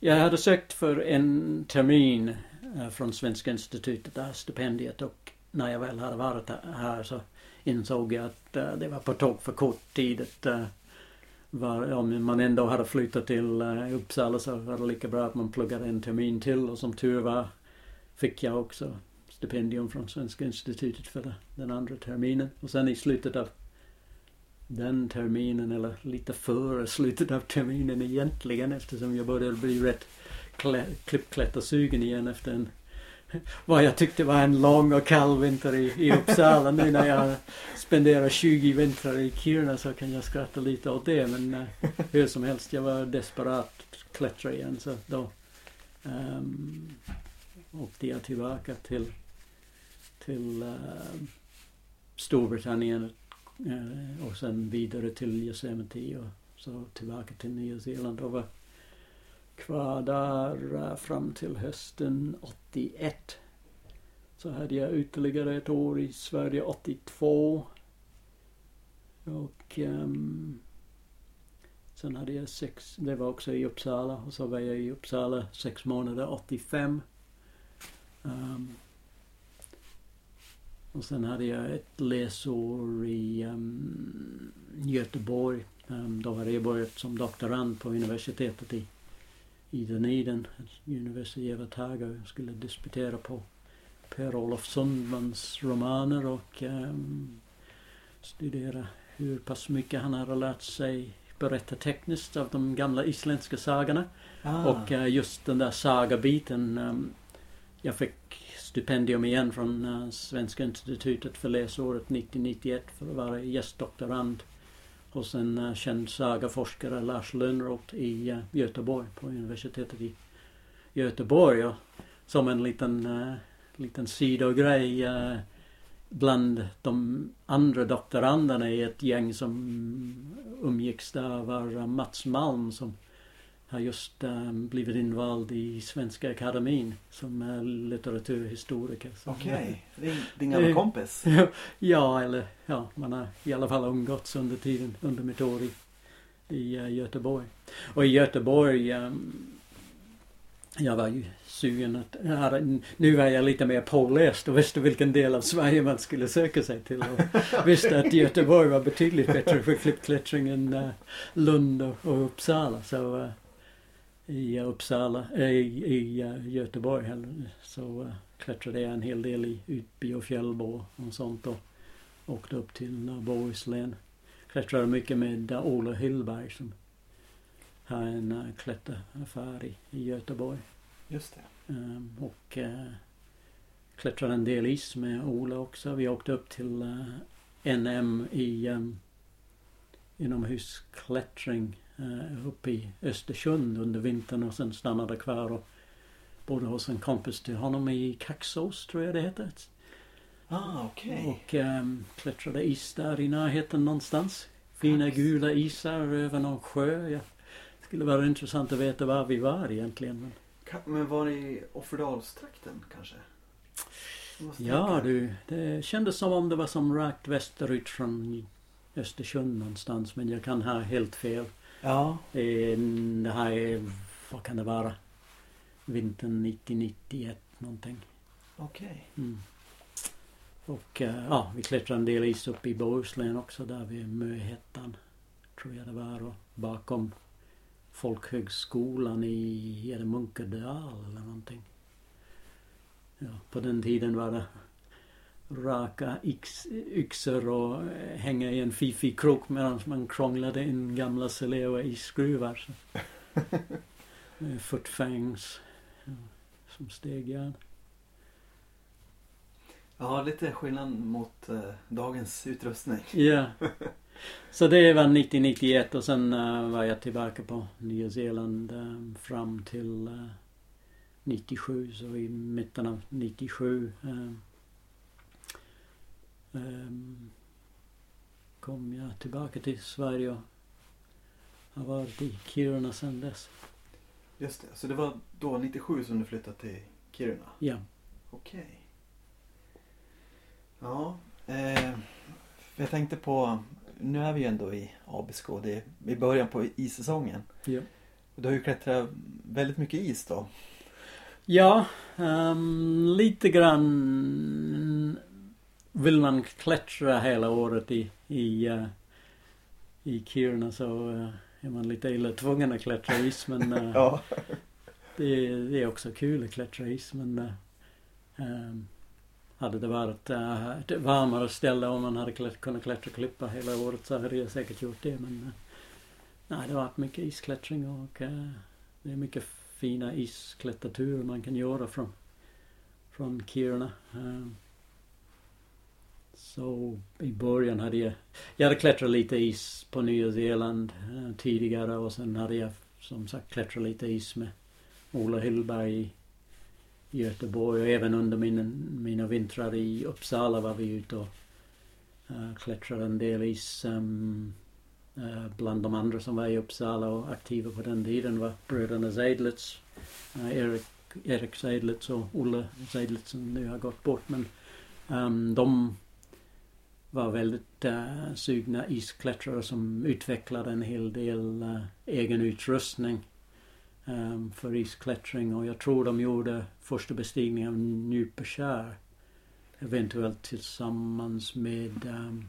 Jag hade sökt för en termin eh, från Svenska institutet, det här stipendiet och när jag väl hade varit här så insåg jag att uh, det var på tok för kort tid att uh, var, om man ändå hade flyttat till uh, Uppsala så var det lika bra att man pluggade en termin till och som tur var fick jag också stipendium från Svenska institutet för den andra terminen. Och sen i slutet av den terminen eller lite före slutet av terminen egentligen eftersom jag började bli rätt klä- klippklättersugen igen efter en <laughs> vad jag tyckte var en lång och kall vinter i, i Uppsala. Nu när jag spenderar 20 vintrar i Kiruna så kan jag skratta lite åt det men uh, hur som helst jag var desperat klättra igen så då um, åkte jag tillbaka till till uh, Storbritannien eh, och sen vidare till Yosemite och så tillbaka till Nya Zeeland och var kvar där eh, fram till hösten 81. Så hade jag ytterligare ett år i Sverige 82. Och um, sen hade jag sex, det var också i Uppsala och så var jag i Uppsala sex månader 85. Um, ehm, och sen hade jag ett läsår i um, Göteborg. Um, då hade jag börjat som doktorand på universitetet i, i Dunedin, University of Otago. Jag skulle disputera på Per-Olof Sundmans romaner och um, studera hur pass mycket han hade lärt sig berätta tekniskt av de gamla isländska sagorna. Ah, Och eh, just den där sagabiten. Um, jag fick stipendium igen från eh, Svenska institutet för läsåret 90-91 för att vara gästdoktorand hos en eh, känd sagaforskare, Lars Lönnroth i eh, Göteborg på universitetet i Göteborg. Och som en liten, uh, liten sidogrej uh, bland de andra doktoranderna i ett gäng som umgicks där var Mats Malm som har just um, blivit invald i Svenska Akademin som uh, litteraturhistoriker. Okej, <laughs> din, din gamla Eh, kompis. <laughs> ja, eller ja, man har i alla fall umgåtts under tiden, under mitt år i, i uh, Göteborg. Och i Göteborg, um, jag var ju sugen att, hade, nu var jag lite mer påläst och visste vilken del av Sverige man skulle söka sig till. Och <laughs> visste att Göteborg var betydligt bättre för klippklättring än uh, Lund och, och Uppsala. Så uh, i Uppsala, äh, i, i uh, Göteborg heller. så uh, klättrade jag en hel del i Utby och Fjällbo och sånt och åkte upp till Bohuslän. Klättrade mycket med Ola Hillberg som har en klätteraffär i, i Göteborg. Just det. Um, och uh, klättrade en del is med Ola också. Vi åkte upp till uh, NM i um, inomhusklättring uppe i Östersund under vintern och sen stannade kvar och bodde hos en kompis till honom i Kaxås tror jag det heter. Ah, okej. Och um, klättrade is där i närheten någonstans. Fina gula isar över någon sjö. Ja. Det skulle vara intressant att veta var vi var egentligen. Men... Men var i Offerdalstrakten kanske? Ja tänka. du, det kändes som om det var som rakt västerut från Östersund någonstans men jag kan ha helt fel. Ja. Det, är, det här är, vad kan det vara? Vintern 90-91 någonting. Okej. Mm. Och eh, ja, vi klättrade en del is upp i Bohuslän också där vid Möhättan. Tror jag det var och bakom folkhögskolan i, är det Munkedal eller någonting. Ja, på den tiden var det raka yx, yxor och eh, hänga i en fifig krok medan man krånglade in gamla Seleo isskruvar. Så. <laughs> Med footfangs ja, som stegjärn. Ja, lite skillnad mot eh, dagens utrustning. <laughs> Ja. Så det var 90-91 och sen eh, var jag tillbaka på Nya Zeeland eh, fram till eh, 97 så i mitten av 97 eh, ehm, kom jag tillbaka till Sverige och har varit i Kiruna sedan dess. Just det. Så det var då 97 som du flyttade till Kiruna? Ja. Okej. Ja. Eh, jag tänkte på, nu är vi ju ändå i Abisko. Det är i början på issäsongen. Ja. Du har ju klättrat väldigt mycket is då. Ja, ehm, lite grann vill man klättra hela året i, i, eh, i Kiruna så eh, är man lite illa tvungen att klättra is men <laughs> eh, Ja. det, det är också kul att klättra is men ehm, hade det varit ett varmare ställe och man hade klätt, kunnat klättra klippa hela året så hade jag säkert gjort det men nej det har varit mycket isklättring och det är mycket fina isklätterturer man kan göra från, från Kiruna. Ehm, så i början hade jag, jag hade klättrat lite is på Nya Zeeland eh, tidigare och sen hade jag som sagt klättrat lite is med Ola Hillberg i i Göteborg och även under min, mina vintrar i Uppsala var vi ute och uh, klättrade en del is. Um, uh, bland de andra som var i Uppsala och aktiva på den tiden var bröderna Seidlitz, uh, Erik, Erik Seidlitz och Olle Seidlitz som nu har gått bort men um, de var väldigt uh, sugna isklättrare som utvecklade en hel del uh, egen utrustning um, för isklättring. Och jag tror de gjorde första bestigningen av Njupeskär eventuellt tillsammans med um,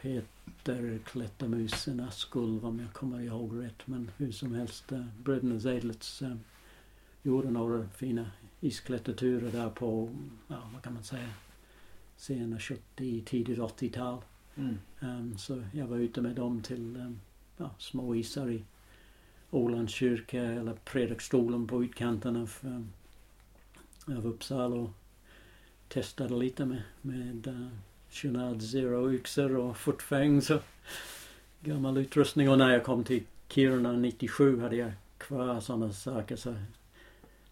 Peter Klättermusen Askulv om jag kommer ihåg rätt. Men hur som helst uh, bröderna Zedlitz um, gjorde några fina isklätterturer där på, ja vad kan man säga, sena 70, tidigt 80-tal. Mm. Um, så jag var ute med dem till um, ja, små isar i Ålands kyrka eller predikstolen på utkanten av, um, av Uppsala och testade lite med, med uh, Chunad Zero yxor och footfangs och gammal utrustning. Och när jag kom till Kiruna 97 hade jag kvar sådana saker. Så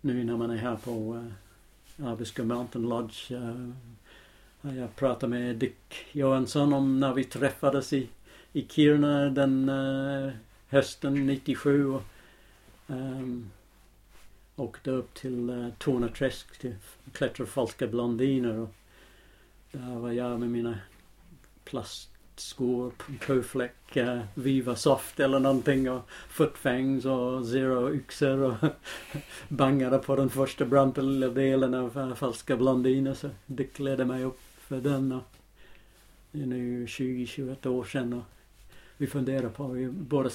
nu när man är här på uh, Abisko Mountain Lodge uh, jag pratade med Dick Johansson om när vi träffades i, i Kiruna den uh, hösten 97 och um, åkte upp till eh, uh, Tornaträsk till klättra falska blondiner och där var jag med mina plastskor, kofläck, uh, eh, Viva Soft eller någonting och footfangs och zero yxor och <laughs> bangade på den första branta lilla delen av uh, falska blondiner så Dick ledde mig upp för den och det är nu 20-21 år sedan och vi funderar på, vi båda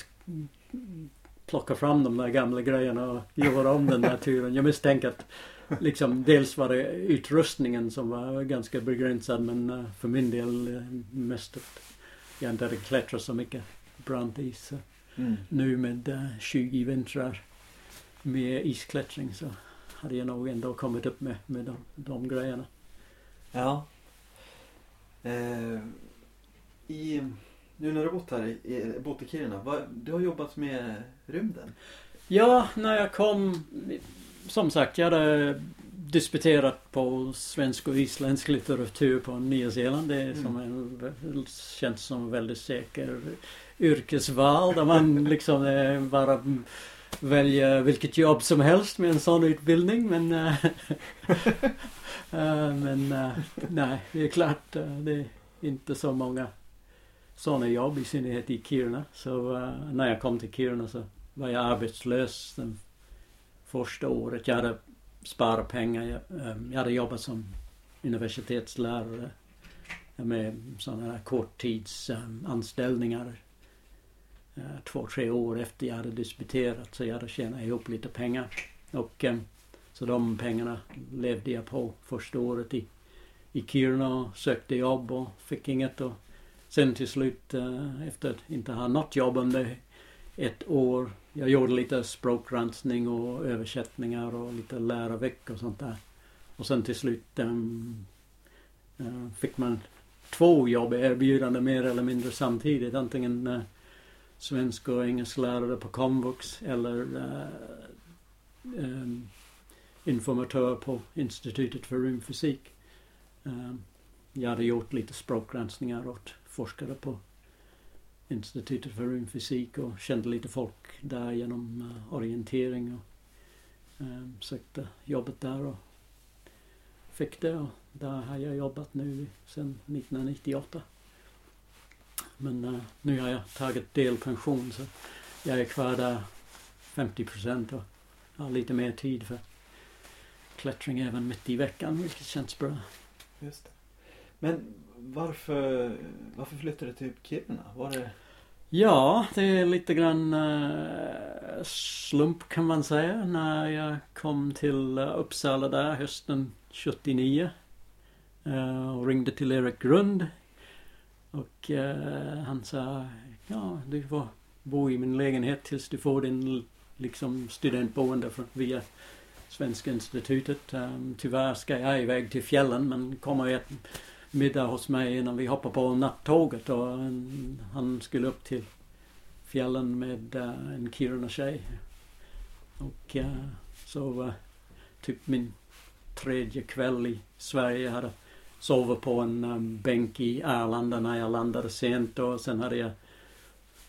plocka fram de där gamla grejerna och göra om den där turen. Jag misstänker att liksom dels var det utrustningen som var ganska begränsad men uh, för min del uh, mest att jag inte hade klättrat så mycket brant is. Mm. nu med uh, 20 vintrar med isklättring så hade jag nog ändå kommit upp med, med de, de grejerna. Ja. Eh, i, nu när du har bott här, i- bott i Kiruna, vad, du har jobbat med rymden. Ja, när jag kom... Som sagt, jag hade disputerat på svensk och isländsk litteratur på Nya Zeeland. Det är Mm. som en, känns som en väldigt säker yrkesval där man <laughs> liksom eh, bara väljer vilket jobb som helst med en sån utbildning. Men, eh, <laughs> eh, men eh, nej, det är klart det är inte så många sådana jobb, i synnerhet i Kiruna. Så när jag kom till Kiruna så var jag arbetslös den första året. Jag hade sparat pengar. Jag, jag hade jobbat som universitetslärare med sådana här korttidsanställningar. Eh, två, tre år efter jag hade disputerat så jag hade tjänat ihop lite pengar. Och eh, så de pengarna levde jag på första året i, i Kiruna och sökte jobb och fick inget. Och sen till slut eh, efter att inte ha något jobb under ett år. Jag gjorde lite språkgranskning och översättningar och lite lärarveckor och sånt där. Och sen till slut um, uh, fick man två jobb erbjudande mer eller mindre samtidigt. Antingen uh, svensk och engelsklärare på komvux eller uh, um, informatör på Institutet för rymdfysik. Um, jag hade gjort lite språkgranskningar åt forskare på Institutet för rymdfysik och kände lite folk där genom uh, orientering och um, sökte jobbet där och fick det och där har jag jobbat nu sedan 1998. Men uh, nu har jag tagit delpension så jag är kvar där 50 procent och har lite mer tid för klättring även mitt i veckan vilket känns bra. Just det. Men varför, varför flyttade du till Kiruna? Var det... Ja, det är lite grann uh, slump kan man säga när jag kom till uh, Uppsala där hösten 79 uh, och ringde till Erik Grund och uh, han sa ja, du får bo i min lägenhet tills du får din liksom studentboende från, via Svenska institutet. Um, tyvärr ska jag iväg till fjällen men kommer ett middag hos mig innan vi hoppar på nattåget och en, han skulle upp till fjällen med uh, en Kiruna-tjej. Och uh, så var typ min tredje kväll i Sverige. Hade sover på en um, bänk i Arlanda när jag landade sent och sen hade jag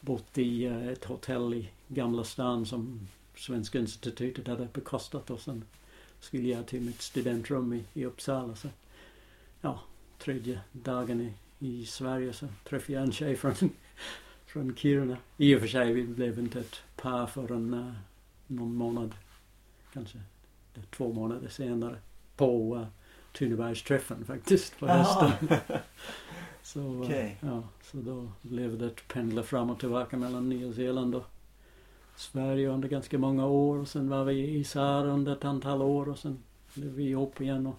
bott i uh, ett hotell i Gamla stan som Svenska institutet hade bekostat och sen skulle jag till mitt studentrum i, i Uppsala. Så, ja, tredje dagen i, i Sverige så träffade jag en tjej från, <laughs> från Kiruna. I och för sig vi blev inte ett par förrän uh, någon månad, kanske två månader senare på uh, Tunebergsträffen faktiskt på hösten. <laughs> så, uh, Okej. ja, så då blev det att pendla fram och tillbaka mellan Nya Zeeland och Sverige under ganska många år. Och sen var vi i Isar under ett antal år och sen blev vi ihop igen. Och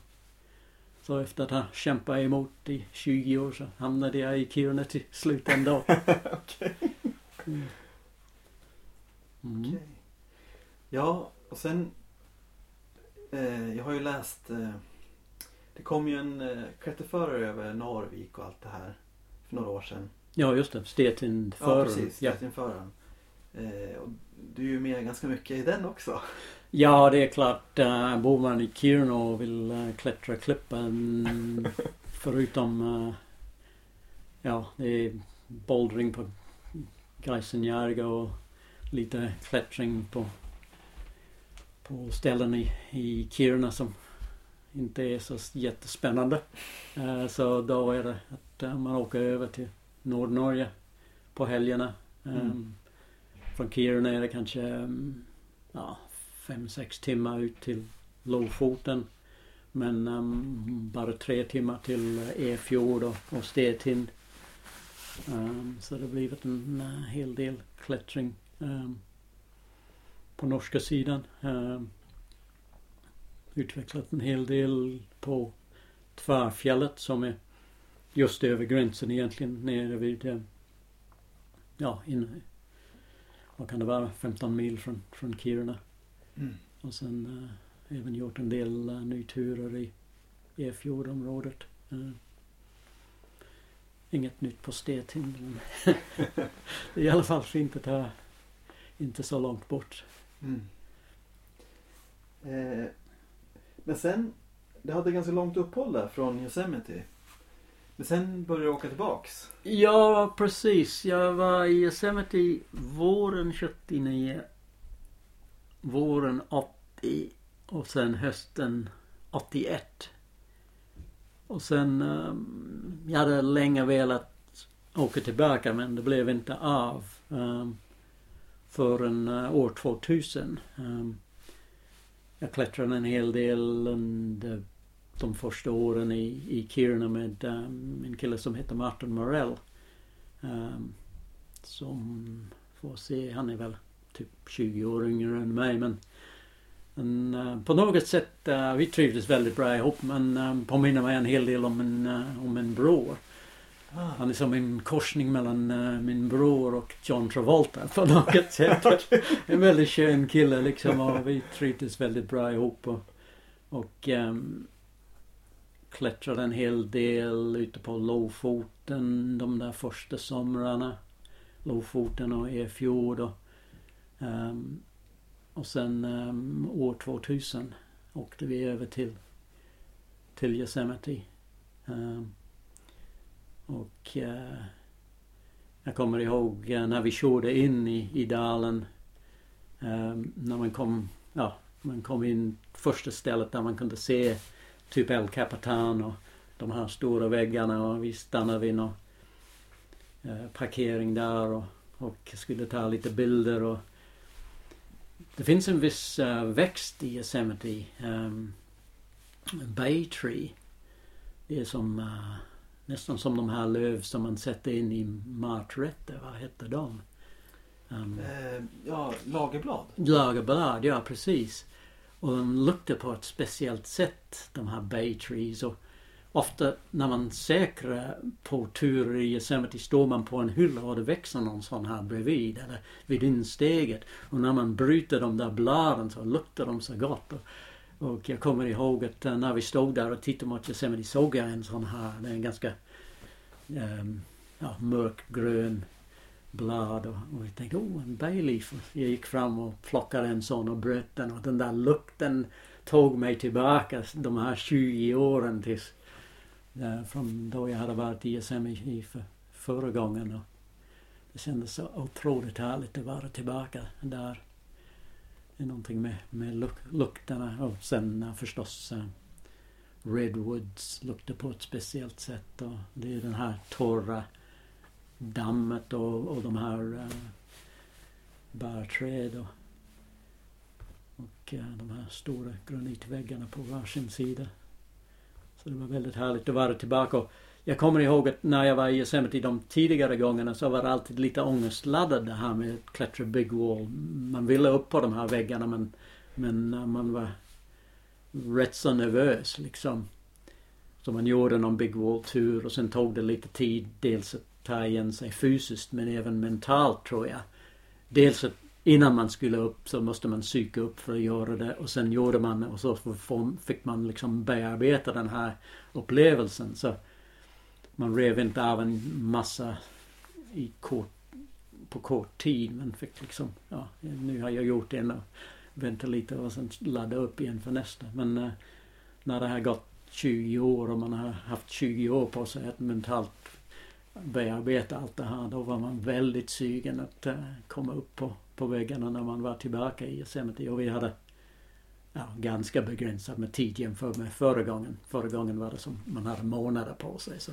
så efter att ha kämpat emot i 20 år så hamnade jag i Kiruna till slut ändå. <laughs> Okej. Mm. Mm. Okej. Ja, och sen... Eh, jag har ju läst... Eh, det kom ju en eh, klätterförare över Narvik och allt det här för några år sedan. Ja just det, Stetin Ja, precis. Ja. Stetinföraren. Eh, och du är ju med ganska mycket i den också. ja, det är klart. Uh, bor man i Kiruna och vill uh, klättra klippan <laughs> förutom uh, ja, det är bouldering på Geisenjärga och lite klättring på, på ställen i, i Kiruna som inte är så jättespännande. Eh, så då är det att eh, man åker över till Nordnorge på helgerna. Mm. Um, Från Kiruna är det kanske um, ja, fem, sex timmar ut till Lofoten. Men um, bara tre timmar till eh, Efjord och, och Stettin. Um, så det har blivit en uh, hel del klättring. Um, på norska sidan. Eh, utvecklat en hel del på Tvärfjället som är just över gränsen egentligen nere vid eh, ja, in, vad kan det vara, 15 mil från, från Kiruna. Mm. Och sen eh, även gjort en del eh, nyturer i E14-området. Eh, inget nytt på Stetin men <laughs> det är i alla fall fint att ha inte så långt bort. Mm. Eh, men sen, det hade ganska långt uppehåll där från Yosemite. Men sen började du åka tillbaks. Ja, precis. Jag var i Yosemite våren 79. Våren 80 och sen hösten 81. Och sen, um, jag hade länge velat åka tillbaka men det blev inte av. Um, förrän uh, år 2000. Um, ehm, jag klättrade en hel del under de första åren i, i Kiruna med um, en kille som heter Martin Morell. Um, som får se, han är väl typ 20 år yngre än mig men, men uh, på något sätt, uh, vi trivdes väldigt bra ihop men um, påminner mig en hel del om en, uh, om en bror. Han är som en korsning mellan uh, min bror och John Travolta <laughs> på något sätt. en väldigt skön kille liksom och vi trivdes väldigt bra ihop. Och, och um, klättrade en hel del ute på Lofoten de där första somrarna. Lofoten och Efjord och, um, och sen um, år 2000 åkte vi över till, till Yosemite. Um, och eh, jag kommer ihåg eh, när vi körde in i, i dalen. Ehm, när man kom, ja, man kom in första stället där man kunde se typ El Capitan och de här stora väggarna och vi stannade vid någon eh, parkering där och, och skulle ta lite bilder och det finns en viss uh, växt i Yosemite. Um, Bay Tree. Det är som uh, nästan som de här löv som man sätter in i maträtter. Vad heter de? Um, Eh, ja, lagerblad. Lagerblad, ja precis. Och de luktar på ett speciellt sätt, de här Bay Trees. Och ofta när man säkrar på turer i Yosemite står man på en hylla och det växer någon sån här bredvid eller vid insteget. Och när man bryter de där bladen så luktar de så gott. Och, och jag kommer ihåg att eh, när vi stod där och tittade mot Yosemite såg jag en sån här, det är en ganska um, ja, mörkgrön blad och, och jag tänkte oh en bayleaf. Jag gick fram och plockade en sån och bröt den och den där lukten tog mig tillbaka de här 20 åren tills uh, från då jag hade varit i Yosemite för, förra gången. Och det kändes så otroligt härligt att vara tillbaka där. Det är någonting med, med luk lukterna och sen förstås eh, Redwoods luktar på ett speciellt sätt och det är den här torra dammet och, och de här uh, bärträd och, och uh, de här stora granitväggarna på varsin sida. Så det var väldigt härligt att vara tillbaka. Och jag kommer ihåg att när jag var i Yosemite de tidigare gångerna så var det alltid lite ångestladdat det här med att klättra Big Wall. Man ville upp på de här väggarna men, men man var rätt så nervös liksom. Så man gjorde någon Big Wall-tur och sen tog det lite tid dels att ta igen sig fysiskt men även mentalt tror jag. Dels att innan man skulle upp så måste man psyka upp för att göra det och sen gjorde man och så fick man liksom bearbeta den här upplevelsen. Så man rev inte av en massa i kort, på kort tid men fick liksom, ja nu har jag gjort en och vänta lite och sen ladda upp igen för nästa. Men eh, när det har gått 20 år och man har haft 20 år på sig att mentalt bearbeta allt det här. Då var man väldigt sugen att eh, komma upp på, på väggarna när man var tillbaka i Yosemite. Och vi hade ja, ganska begränsad med tid jämfört med förra gången. Förra gången var det som man hade månader på sig. Så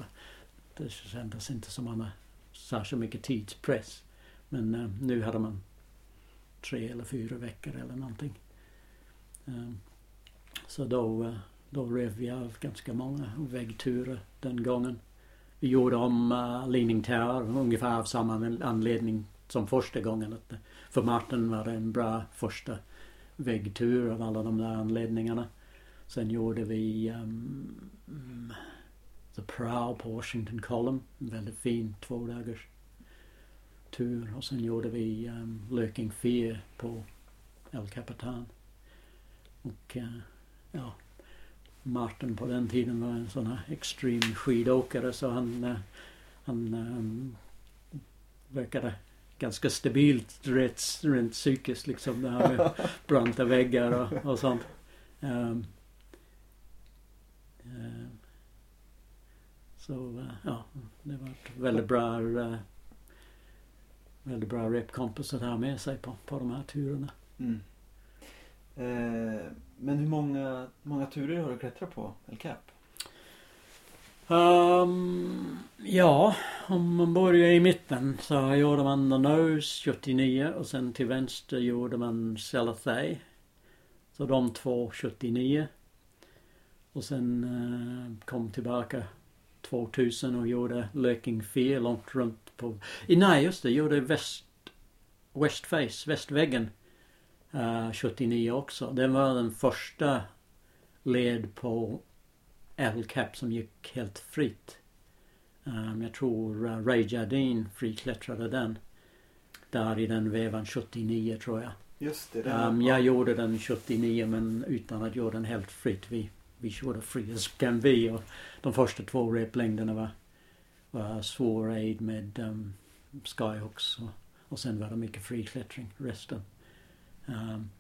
det kändes inte som man hade särskilt mycket tidspress. Men eh, nu hade man tre eller fyra veckor eller någonting. Eh, så då, eh, då rev vi av ganska många väggturer den gången. Vi gjorde om uh, Leaning Tower ungefär av samma anledning som första gången. Att eh, för Martin var det en bra första väggtur av alla de där anledningarna. Sen gjorde vi um, The Prow på Washington Column. En väldigt fin två dagars tur. Och sen gjorde vi ehm, um, Löking 4 på El Capitan. Och uh, ja, Martin på den tiden var en sån här extrem skidåkare så han, uh, han um, verkade ganska stabilt rent, rent psykiskt liksom. Det här med <laughs> branta väggar och, och sånt. Um, uh, så uh, ja, det var ett väldigt bra uh, väldigt bra repkompis att ha med sig på, på de här turerna. Mm. Eh, men hur många, många turer har du klättrat på El Cap? Um, ja, om man börjar i mitten så gjorde man The Nose 79 och sen till vänster gjorde man Celathay. Så de två 79. Och sen uh, kom tillbaka 2000 och gjorde Löking 4 långt runt på... Nej just det, gjorde väst... West Face, västväggen. Eh, uh, 79 också. Den var den första led på L-cap som gick helt fritt. Um, jag tror uh, Ray Jardine friklättrade den. Där i den vevan 79 tror jag. Just det. Um, jag gjorde den 79 men utan att göra den helt fritt. Vi, vi körde free as can be och de första två replängderna var, var svår aid med um, skyhooks och, och sen var det mycket friklättring resten. Um,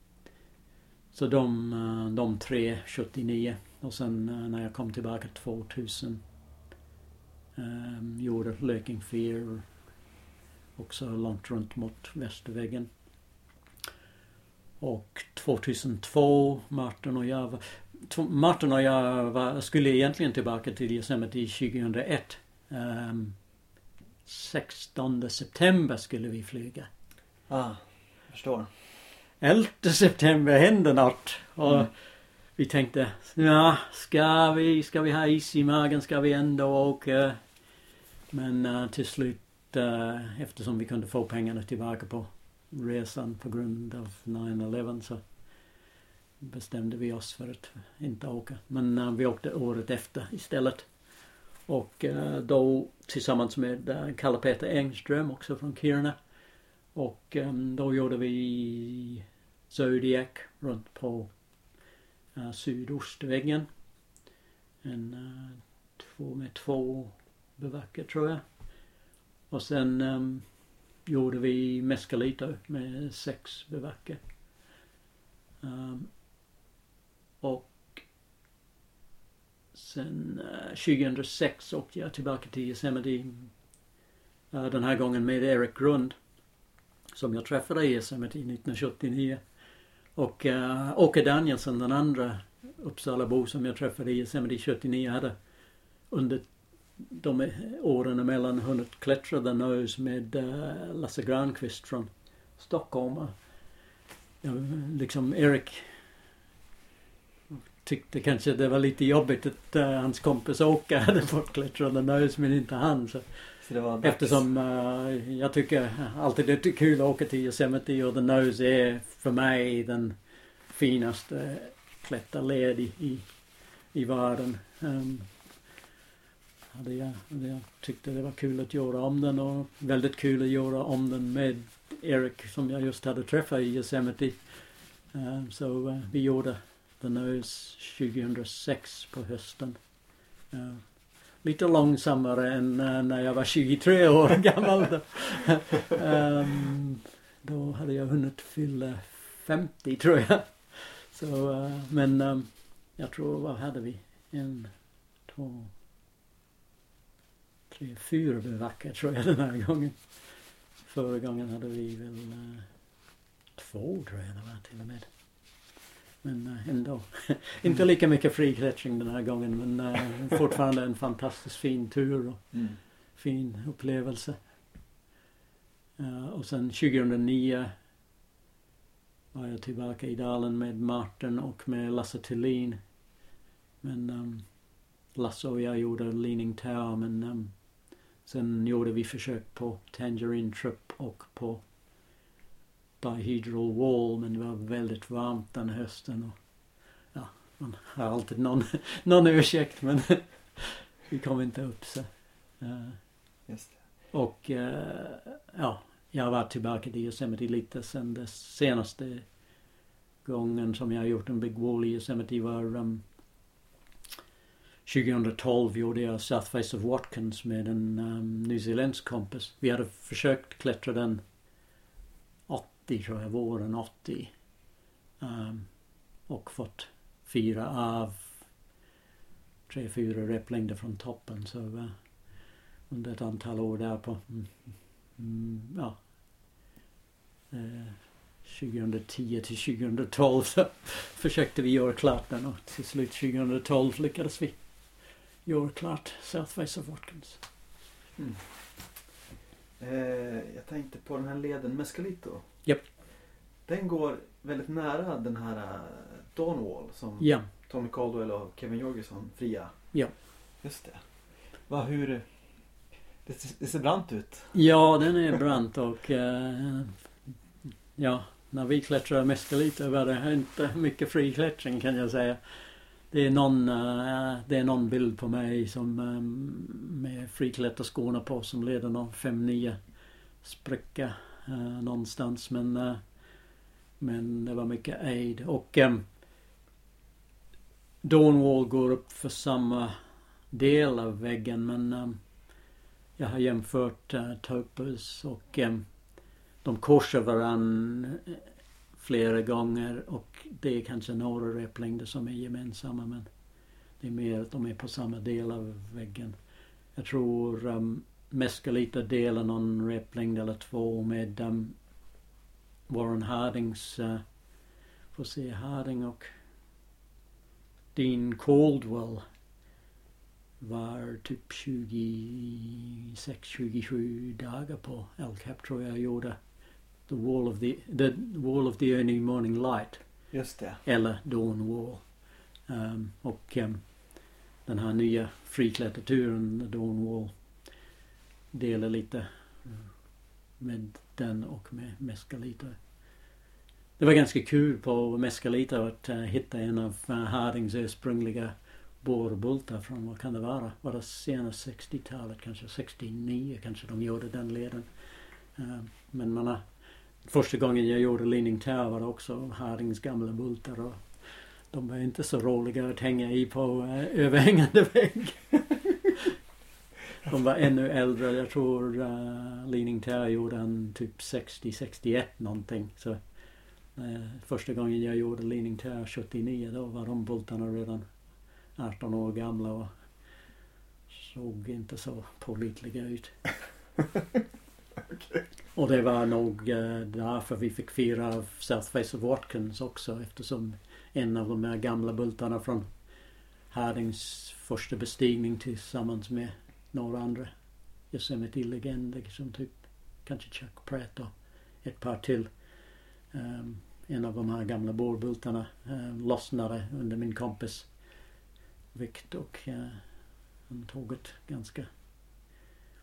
så de, uh, de tre 79 och sen uh, när jag kom tillbaka 2000 um, gjorde Löking Fear också långt runt mot västerväggen. Och 2002, Martin och jag var, Martin och jag var, skulle egentligen tillbaka till Yosemite 2001. Um, 16 september skulle vi flyga. Ah, jag förstår. 11 september hände något. Och mm vi tänkte, ja, ska vi, ska vi ha is i magen? Ska vi ändå åka? Men uh, till slut, uh, eftersom vi kunde få pengarna tillbaka på resan på grund av 9-11 så bestämde vi oss för att inte åka. Men uh, vi åkte året efter istället. Och uh, då tillsammans med uh, Kalle-Peter Engström också från Kiruna. Och um, då gjorde vi Zodiac runt på Eh, sydostväggen. En eh, två med två bevacker tror jag. Och sen um, gjorde vi Mescalito med sex bevacker. Um, ehm, och sen eh, uh, 2006 åkte jag tillbaka till Yosemite. Uh, den här gången med Eric Grund. Som jag träffade i Yosemite 1979. Och uh, Åke Danielsson, den andra Uppsalabo som jag träffade i Yosemite 79 hade under de åren emellan hunnit klättra den nose med uh, Lasse Granqvist från Stockholm. Ja, liksom Erik tyckte kanske det var lite jobbigt att uh, hans kompis Åke hade fått klättra den nose men inte han. Så. Så Eftersom uh, jag tycker alltid det är kul att åka till Yosemite och The Nose är för mig den finaste klätterled i, i, i världen. Ehm, um, hade jag, hade jag tyckte det var kul att göra om den och väldigt kul att göra om den med Eric som jag just hade träffat i Yosemite. Um, så uh, vi gjorde The Nose 2006 på hösten. Uh, lite långsammare än eh, när jag var 23 år <laughs> gammal. Då. um, då hade jag hunnit fylla 50 tror jag. Så, uh, men um, jag tror, vad hade vi? En, två, tre, fyra bevackar tror jag <laughs> den här gången. Förra gången hade vi väl uh, två tror jag det var till och med. Men uh, ändå. <laughs> Inte lika mycket friklättring den här gången men uh, fortfarande en fantastiskt fin tur och mm. fin upplevelse. Uh, och sen 2009 var jag tillbaka i dalen med Martin och med Lasse Thulin. Men um, Lasse och jag gjorde Leaning Tower men um, Sen gjorde vi försök på Tangerine Trip och på Dihedral Wall men det var väldigt varmt den hösten. Och, ja, man har alltid någon, <laughs> någon ursäkt men <laughs> vi kom inte upp så. Det. och uh, ja, jag har varit tillbaka till Yosemite lite sen det senaste gången som jag har gjort en Big Wall i Yosemite var um, 2012 gjorde jag South Face of Watkins med en um, nyzeeländsk kompis. Vi hade försökt klättra den 80 tror jag, våren 80. Um, ehm, och fått fyra av tre, fyra replängder från toppen. Så uh, under ett antal år där på mm, mm, ja, eh, uh, 2010 till 2012 så <laughs> försökte vi göra klart den och till slut 2012 lyckades vi göra klart South Face of Watkins. Mm. Eh, jag tänkte på den här leden Mescalito. Japp. Den går väldigt nära den här uh, Dawnwall som Ja, Tommy Caldwell och Kevin Jorgesson fria. Ja. Just det. Va, hur... Det, det ser brant ut. ja den är brant och eh, ja, när vi klättrar Mescalito var det inte mycket friklättring kan jag säga. Det är någon, eh, det är någon bild på mig som eh, med friklättarskorna på som leder någon 5-9 spricka eh, någonstans men eh, men det var mycket aid och eh, Dawnwall går upp för samma del av väggen men eh, jag har jämfört eh, Topaz och eh, de korsar varann eh, flera gånger och det är kanske några replängder som är gemensamma men det är mer att de är på samma del av väggen. Jag tror um, Mescalita delar någon replängd eller två med um, Warren Hardings, uh, får se Harding och Dean Caldwell var typ 26-27 dagar på El Cap tror jag gjorde The Wall of the, the Wall of the Early Morning Light Just det. eller Dawn Wall. Um, och um, den här nya friklätterturen, The Dawn Wall, delar lite med den och med Mescalita. Det var ganska kul på Mescalita att uh, hitta en av uh, Hardings ursprungliga bårbultar från, vad kan det vara? Var det sena 60-talet kanske? 69 kanske de gjorde den leden. Uh, men man har, första gången jag gjorde Leaning Tower var det också Hardings gamla bultar och de var inte så roliga att hänga i på uh, överhängande <laughs> vägg de var ännu äldre. Jag tror uh, Leaning Tower gjorde han typ 60-61 någonting. Så uh, första gången jag gjorde Leaning Tower 79 då var de bultarna redan 18 år gamla och såg inte så pålitliga ut. <laughs> Okej. Och det var nog uh, därför vi fick fira av South Face of Watkins också eftersom en av de här gamla bultarna från Hardings första bestigning tillsammans med några andra Yosemite-legender som typ kanske Chuck Pratt och ett par till. Um, en av de här gamla bårbultarna uh, lossnade under min kompis vikt och uh, han tog ett ganska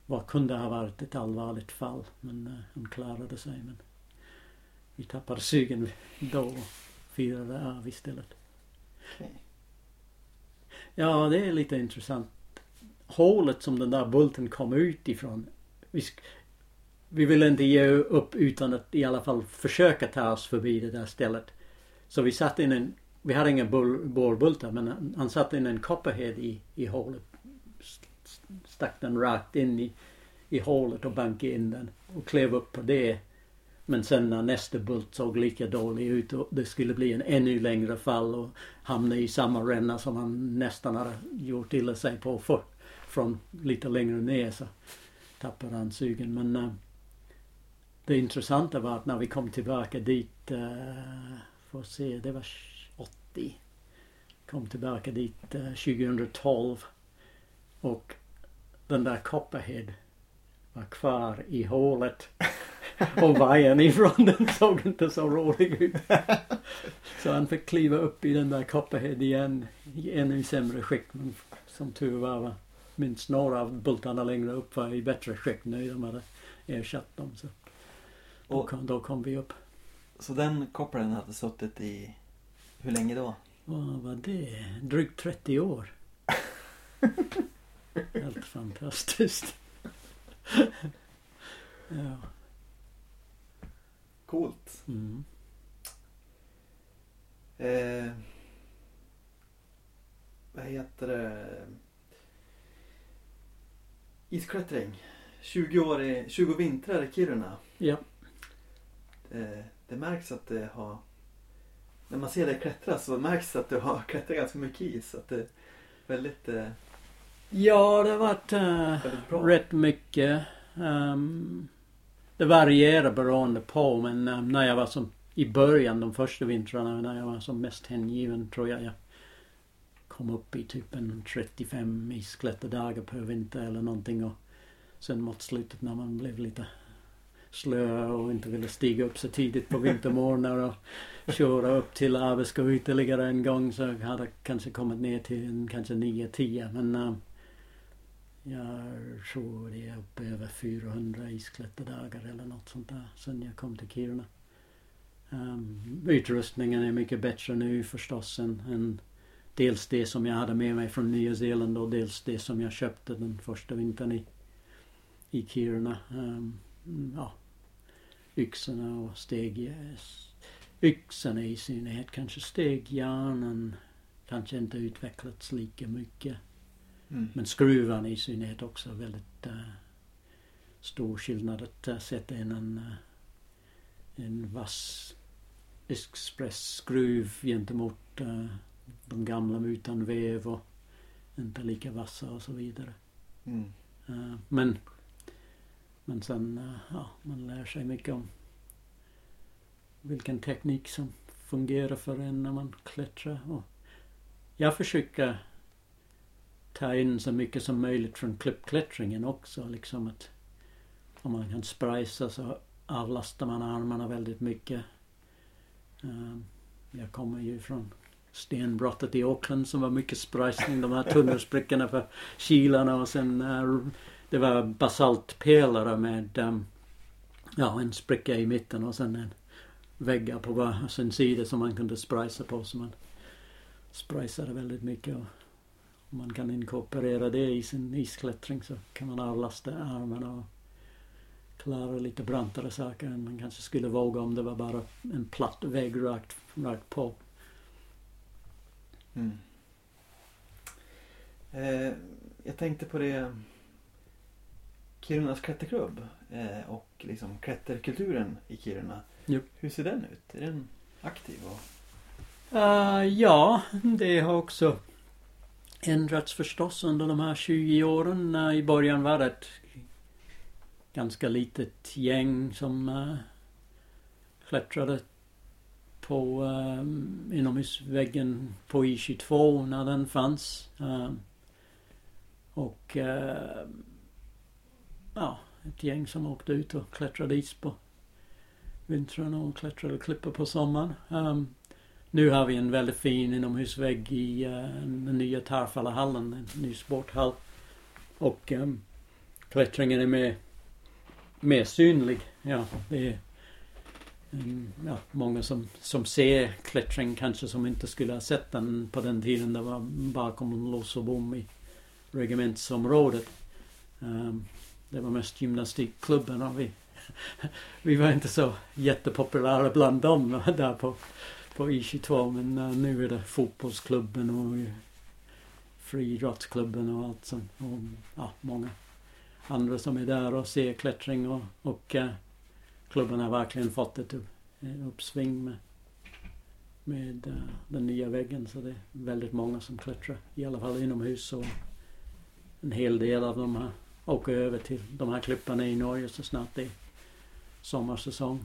vad kunde ha varit ett allvarligt fall men uh, han klarade sig men vi tappade sugen då och firade av istället. Ja, det är lite intressant. Hålet som den där bulten kom ut ifrån. Vi, vi ville inte ge upp utan att i alla fall försöka ta oss förbi det där stället. Så vi satte in en, vi hade inga borrbultar men han, han satte in en copperhead i, i hålet. Stack den rakt in i, i hålet och bankade in den och klev upp på det. Men sen när nästa bult såg lika dålig ut och det skulle bli en ännu längre fall och hamna i samma ränna som han nästan hade gjort illa sig på för, från lite längre ner så tappade han sugen. Men äh, det intressanta var att när vi kom tillbaka dit, äh, får se, det var 80. Kom tillbaka dit äh, 2012 och den där Copperhead var kvar i hålet. <laughs> Och vajern ifrån den såg inte så rolig ut. Så han fick kliva upp i den där Copperhead igen i ännu sämre skick. Men som tur var var minst några av bultarna längre upp var i bättre skick nu. De hade ersatt dem. Så då, kom, då kom vi upp. Så den kopplaren hade suttit i, hur länge då? Vad var det? Drygt 30 år. <laughs> Helt fantastiskt. <laughs> ja. Coolt. Mm. Eh, vad heter det? Isklättring. 20 år i, 20 vintrar i Kiruna. Ja. Eh, det märks att det har... När man ser dig klättra så märks det att du har <laughs> klättrat ganska mycket is. Att det är väldigt, eh, Ja, det har varit eh, rätt mycket. Ehm, det varierar beroende på men ehm, när jag var som i början de första vintrarna när jag var som mest hängiven tror jag jag kom upp i typ en 35 isklätterdagar per vinter eller någonting och sen mot slutet när man blev lite slö och inte ville stiga upp så tidigt på vintermorgnar och köra upp till Abisko ytterligare en gång så hade jag kanske kommit ner till en, kanske 9-10 men äh, jag tror det är uppe över 400 isklätterdagar eller något sånt där sen jag kom till Kiruna. Um, utrustningen är mycket bättre nu förstås än, än dels det som jag hade med mig från Nya Zeeland och dels det som jag köpte den första vintern i, i Kiruna. Um, ja, yxorna och steg... Yxorna i synnerhet, kanske stegjärnen kanske inte utvecklats lika mycket. Mm. Men skruvarna i synnerhet också väldigt uh, stor skillnad att uh, sätta in en, uh, en vass expressskruv gentemot uh, de gamla utan vev och inte lika vassa och så vidare. Mm. Uh, men men sen, uh, ja, man lär sig mycket om vilken teknik som fungerar för en när man klättrar. Och jag försöker ta in så mycket som möjligt från klippklättringen också. Liksom att om man kan spricea så avlastar man armarna väldigt mycket. Um, jag kommer ju från stenbrottet i Auckland som var mycket sprajsning. De här tunnelsprickorna för kilarna och sen eh, det var basaltpelare med ehm, ja, en spricka i mitten och sen en väggar på varsin sida som man kunde spricea på. Så man sprajsade väldigt mycket. Och om man kan inkorporera det i sin isklättring så kan man avlasta armarna och klara lite brantare saker än man kanske skulle våga om det var bara en platt vägg rakt, rakt på. Mm. Eh, jag tänkte på det Kirunas klätterklubb eh, och liksom klätterkulturen i Kiruna. Jo. Hur ser den ut? Är den aktiv? Och... Uh, ja, det har också ändrats förstås under de här 20 åren. Uh, I början var det ett ganska litet gäng som uh, klättrade på eh, inomhusväggen på I22 när den fanns. Eh, och eh, ja, ett gäng som åkte ut och klättrade is på vintrarna och klättrade klippor på sommaren. Um, nu har vi en väldigt fin inomhusvägg i uh, den nya Tarfallahallen, en ny sporthall. Och um, klättringen är mer, mer synlig. Ja, det är Mm, ja, många som, som ser klättring kanske som inte skulle ha sett den på den tiden det var bakom lås och bom i regementsområdet. Um, det var mest gymnastikklubben och vi, <laughs> vi var inte så jättepopulära bland dem <laughs> där på på I22 men uh, nu är det fotbollsklubben och friidrottsklubben och allt sånt. och ja, många andra som är där och ser klättring och, och uh, klubben har verkligen fått ett eh, uppsving med, med eh, den nya väggen så det är väldigt många som klättrar i alla fall inomhus och en hel del av dem har åker över till de här klipparna i Norge så snart det är sommarsäsong.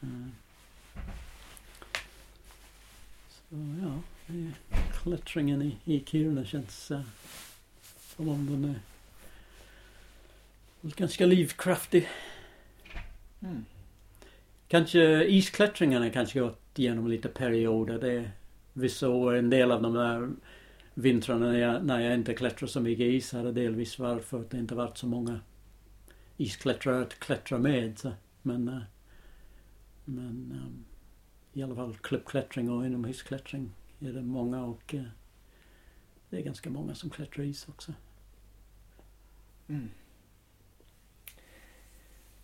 Eh, så ja, klättringen i, i Kiruna känns uh, som om den är ganska livskraftig. Mm. Kanske isklättringarna kanske gått igenom lite perioder. Det vi såg en del av de där vintrarna när jag, när jag inte klättrade så mycket is har det delvis varför för att det inte varit så många isklättrare att klättra med. Så. Men, eh, men um, i alla fall klubbklättring och inomhusklättring är det många och uh, det är ganska många som klättrar is också. Mm.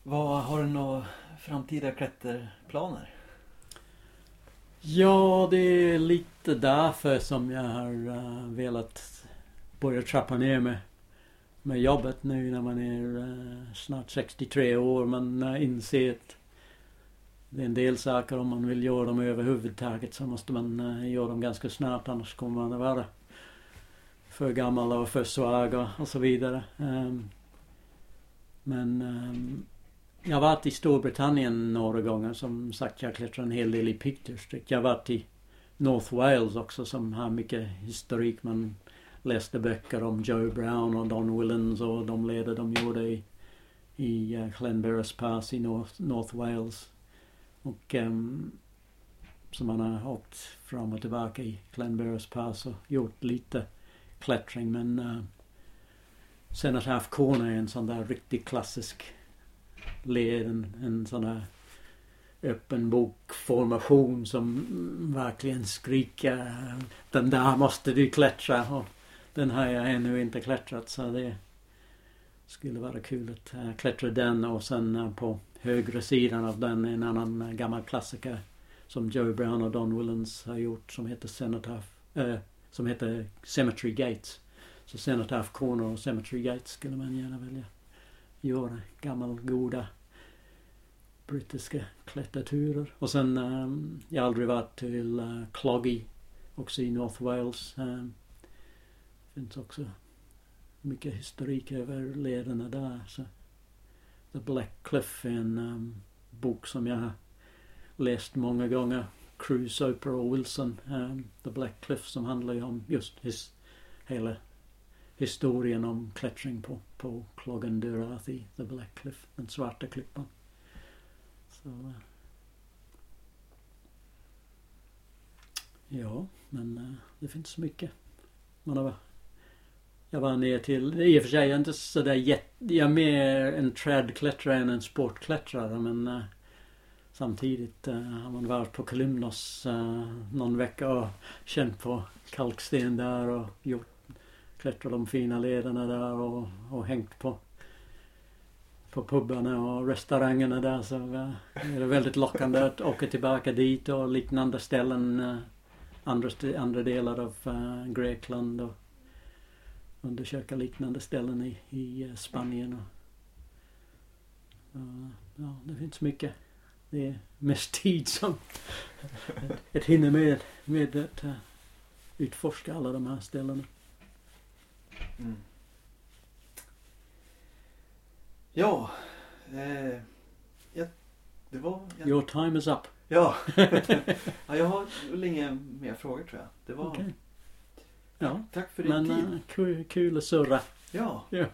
Vad Har du några framtida klätterplaner? Ja, det är lite därför som jag har uh, velat börja trappa ner med, med jobbet nu när man är uh, snart 63 år. Man uh, inser att det är en del saker om man vill göra dem överhuvudtaget så måste man uh, göra dem ganska snart annars kommer man att vara för gammal och för svag och, och så vidare. Um, men um, jag har varit i Storbritannien några gånger. Som sagt, jag klättrar en hel del i Peak District. Jag har varit i North Wales också som har mycket historik. Man läste böcker om Joe Brown och Don Willens och de leder de gjorde i, i eh, uh, Glenberris Pass i North, North Wales. Och ehm, um, så man har åkt fram och tillbaka i Glenberris Pass och gjort lite klättring men uh, haft Corner är en sån där riktigt klassisk en, en sån här öppen bokformation som verkligen skriker den där måste du klättra och den har jag ännu inte klättrat så det skulle vara kul att eh, klättra den och sen eh, på högra sidan av den en annan eh, gammal klassiker som Joe Brown och Don Willens har gjort som heter Cenotaph, som heter Cemetery Gates. Så Cenotaph Corner och Cemetery Gates skulle man gärna välja göra gammal goda brittiska klätterturer. Och sen, um, jag har aldrig varit till uh, Cloggy, också i North Wales. Um, finns också mycket historik över lederna där. Så The Black Cliff är en um, bok som jag har läst många gånger. Cruise, Oprah och Wilson. Um, The Black Cliff som handlar ju om just his, hela historien om klättring på, på Clogan Durathi, The Black Cliff, den svarta klippan. Så, eh, ja, men eh, det finns mycket. Man har, jag var ner till, i och för sig jag är inte sådär jätte, jag är mer en trädklättrare än en sportklättrare men eh, samtidigt uh, har man varit på Kolymnos någon vecka och känt på kalksten där och gjort klättrat de fina lederna där och, och hängt på på pubarna och restaurangerna där så eh, är det väldigt lockande att åka tillbaka dit och liknande ställen eh, andra, andra delar av eh, Grekland och undersöka liknande ställen i, i Spanien och ja, det finns mycket. Det är mest tid som ett hinner med, med att utforska alla de här ställena. Mm. Ja, eh, ja, det var... Jag... Your time is up. Ja. <laughs> ja, jag har inga mer frågor tror jag. Det var... Okay. Ja, tack för din men, tid. Uh, kul, kul att surra. Ja. ja.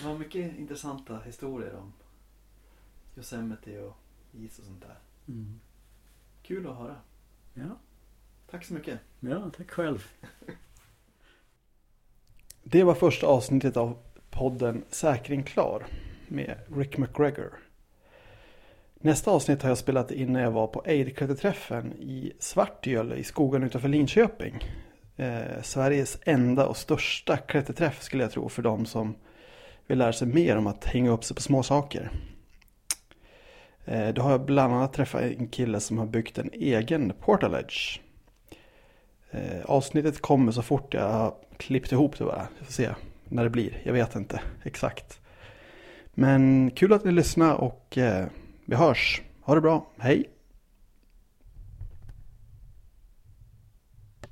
Det var mycket intressanta historier om Yosemite och is och sånt där. Mm. Kul att höra. Ja. Tack så mycket. Ja, tack själv. <laughs> Det var första avsnittet av podden Säkring klar med Rick McGregor. Nästa avsnitt har jag spelat in när jag var på Eidklätterträffen i Svartgölle i skogen utanför Linköping. Eh, Sveriges enda och största klätterträff skulle jag tro för de som vill lära sig mer om att hänga upp sig på små saker. Eh, då har jag bland annat träffat en kille som har byggt en egen portal edge. Eh, avsnittet kommer så fort jag har klippt ihop det bara. Vi får se när det blir. Jag vet inte exakt. Men kul att ni lyssnade och eh, vi hörs. Ha det bra. Hej!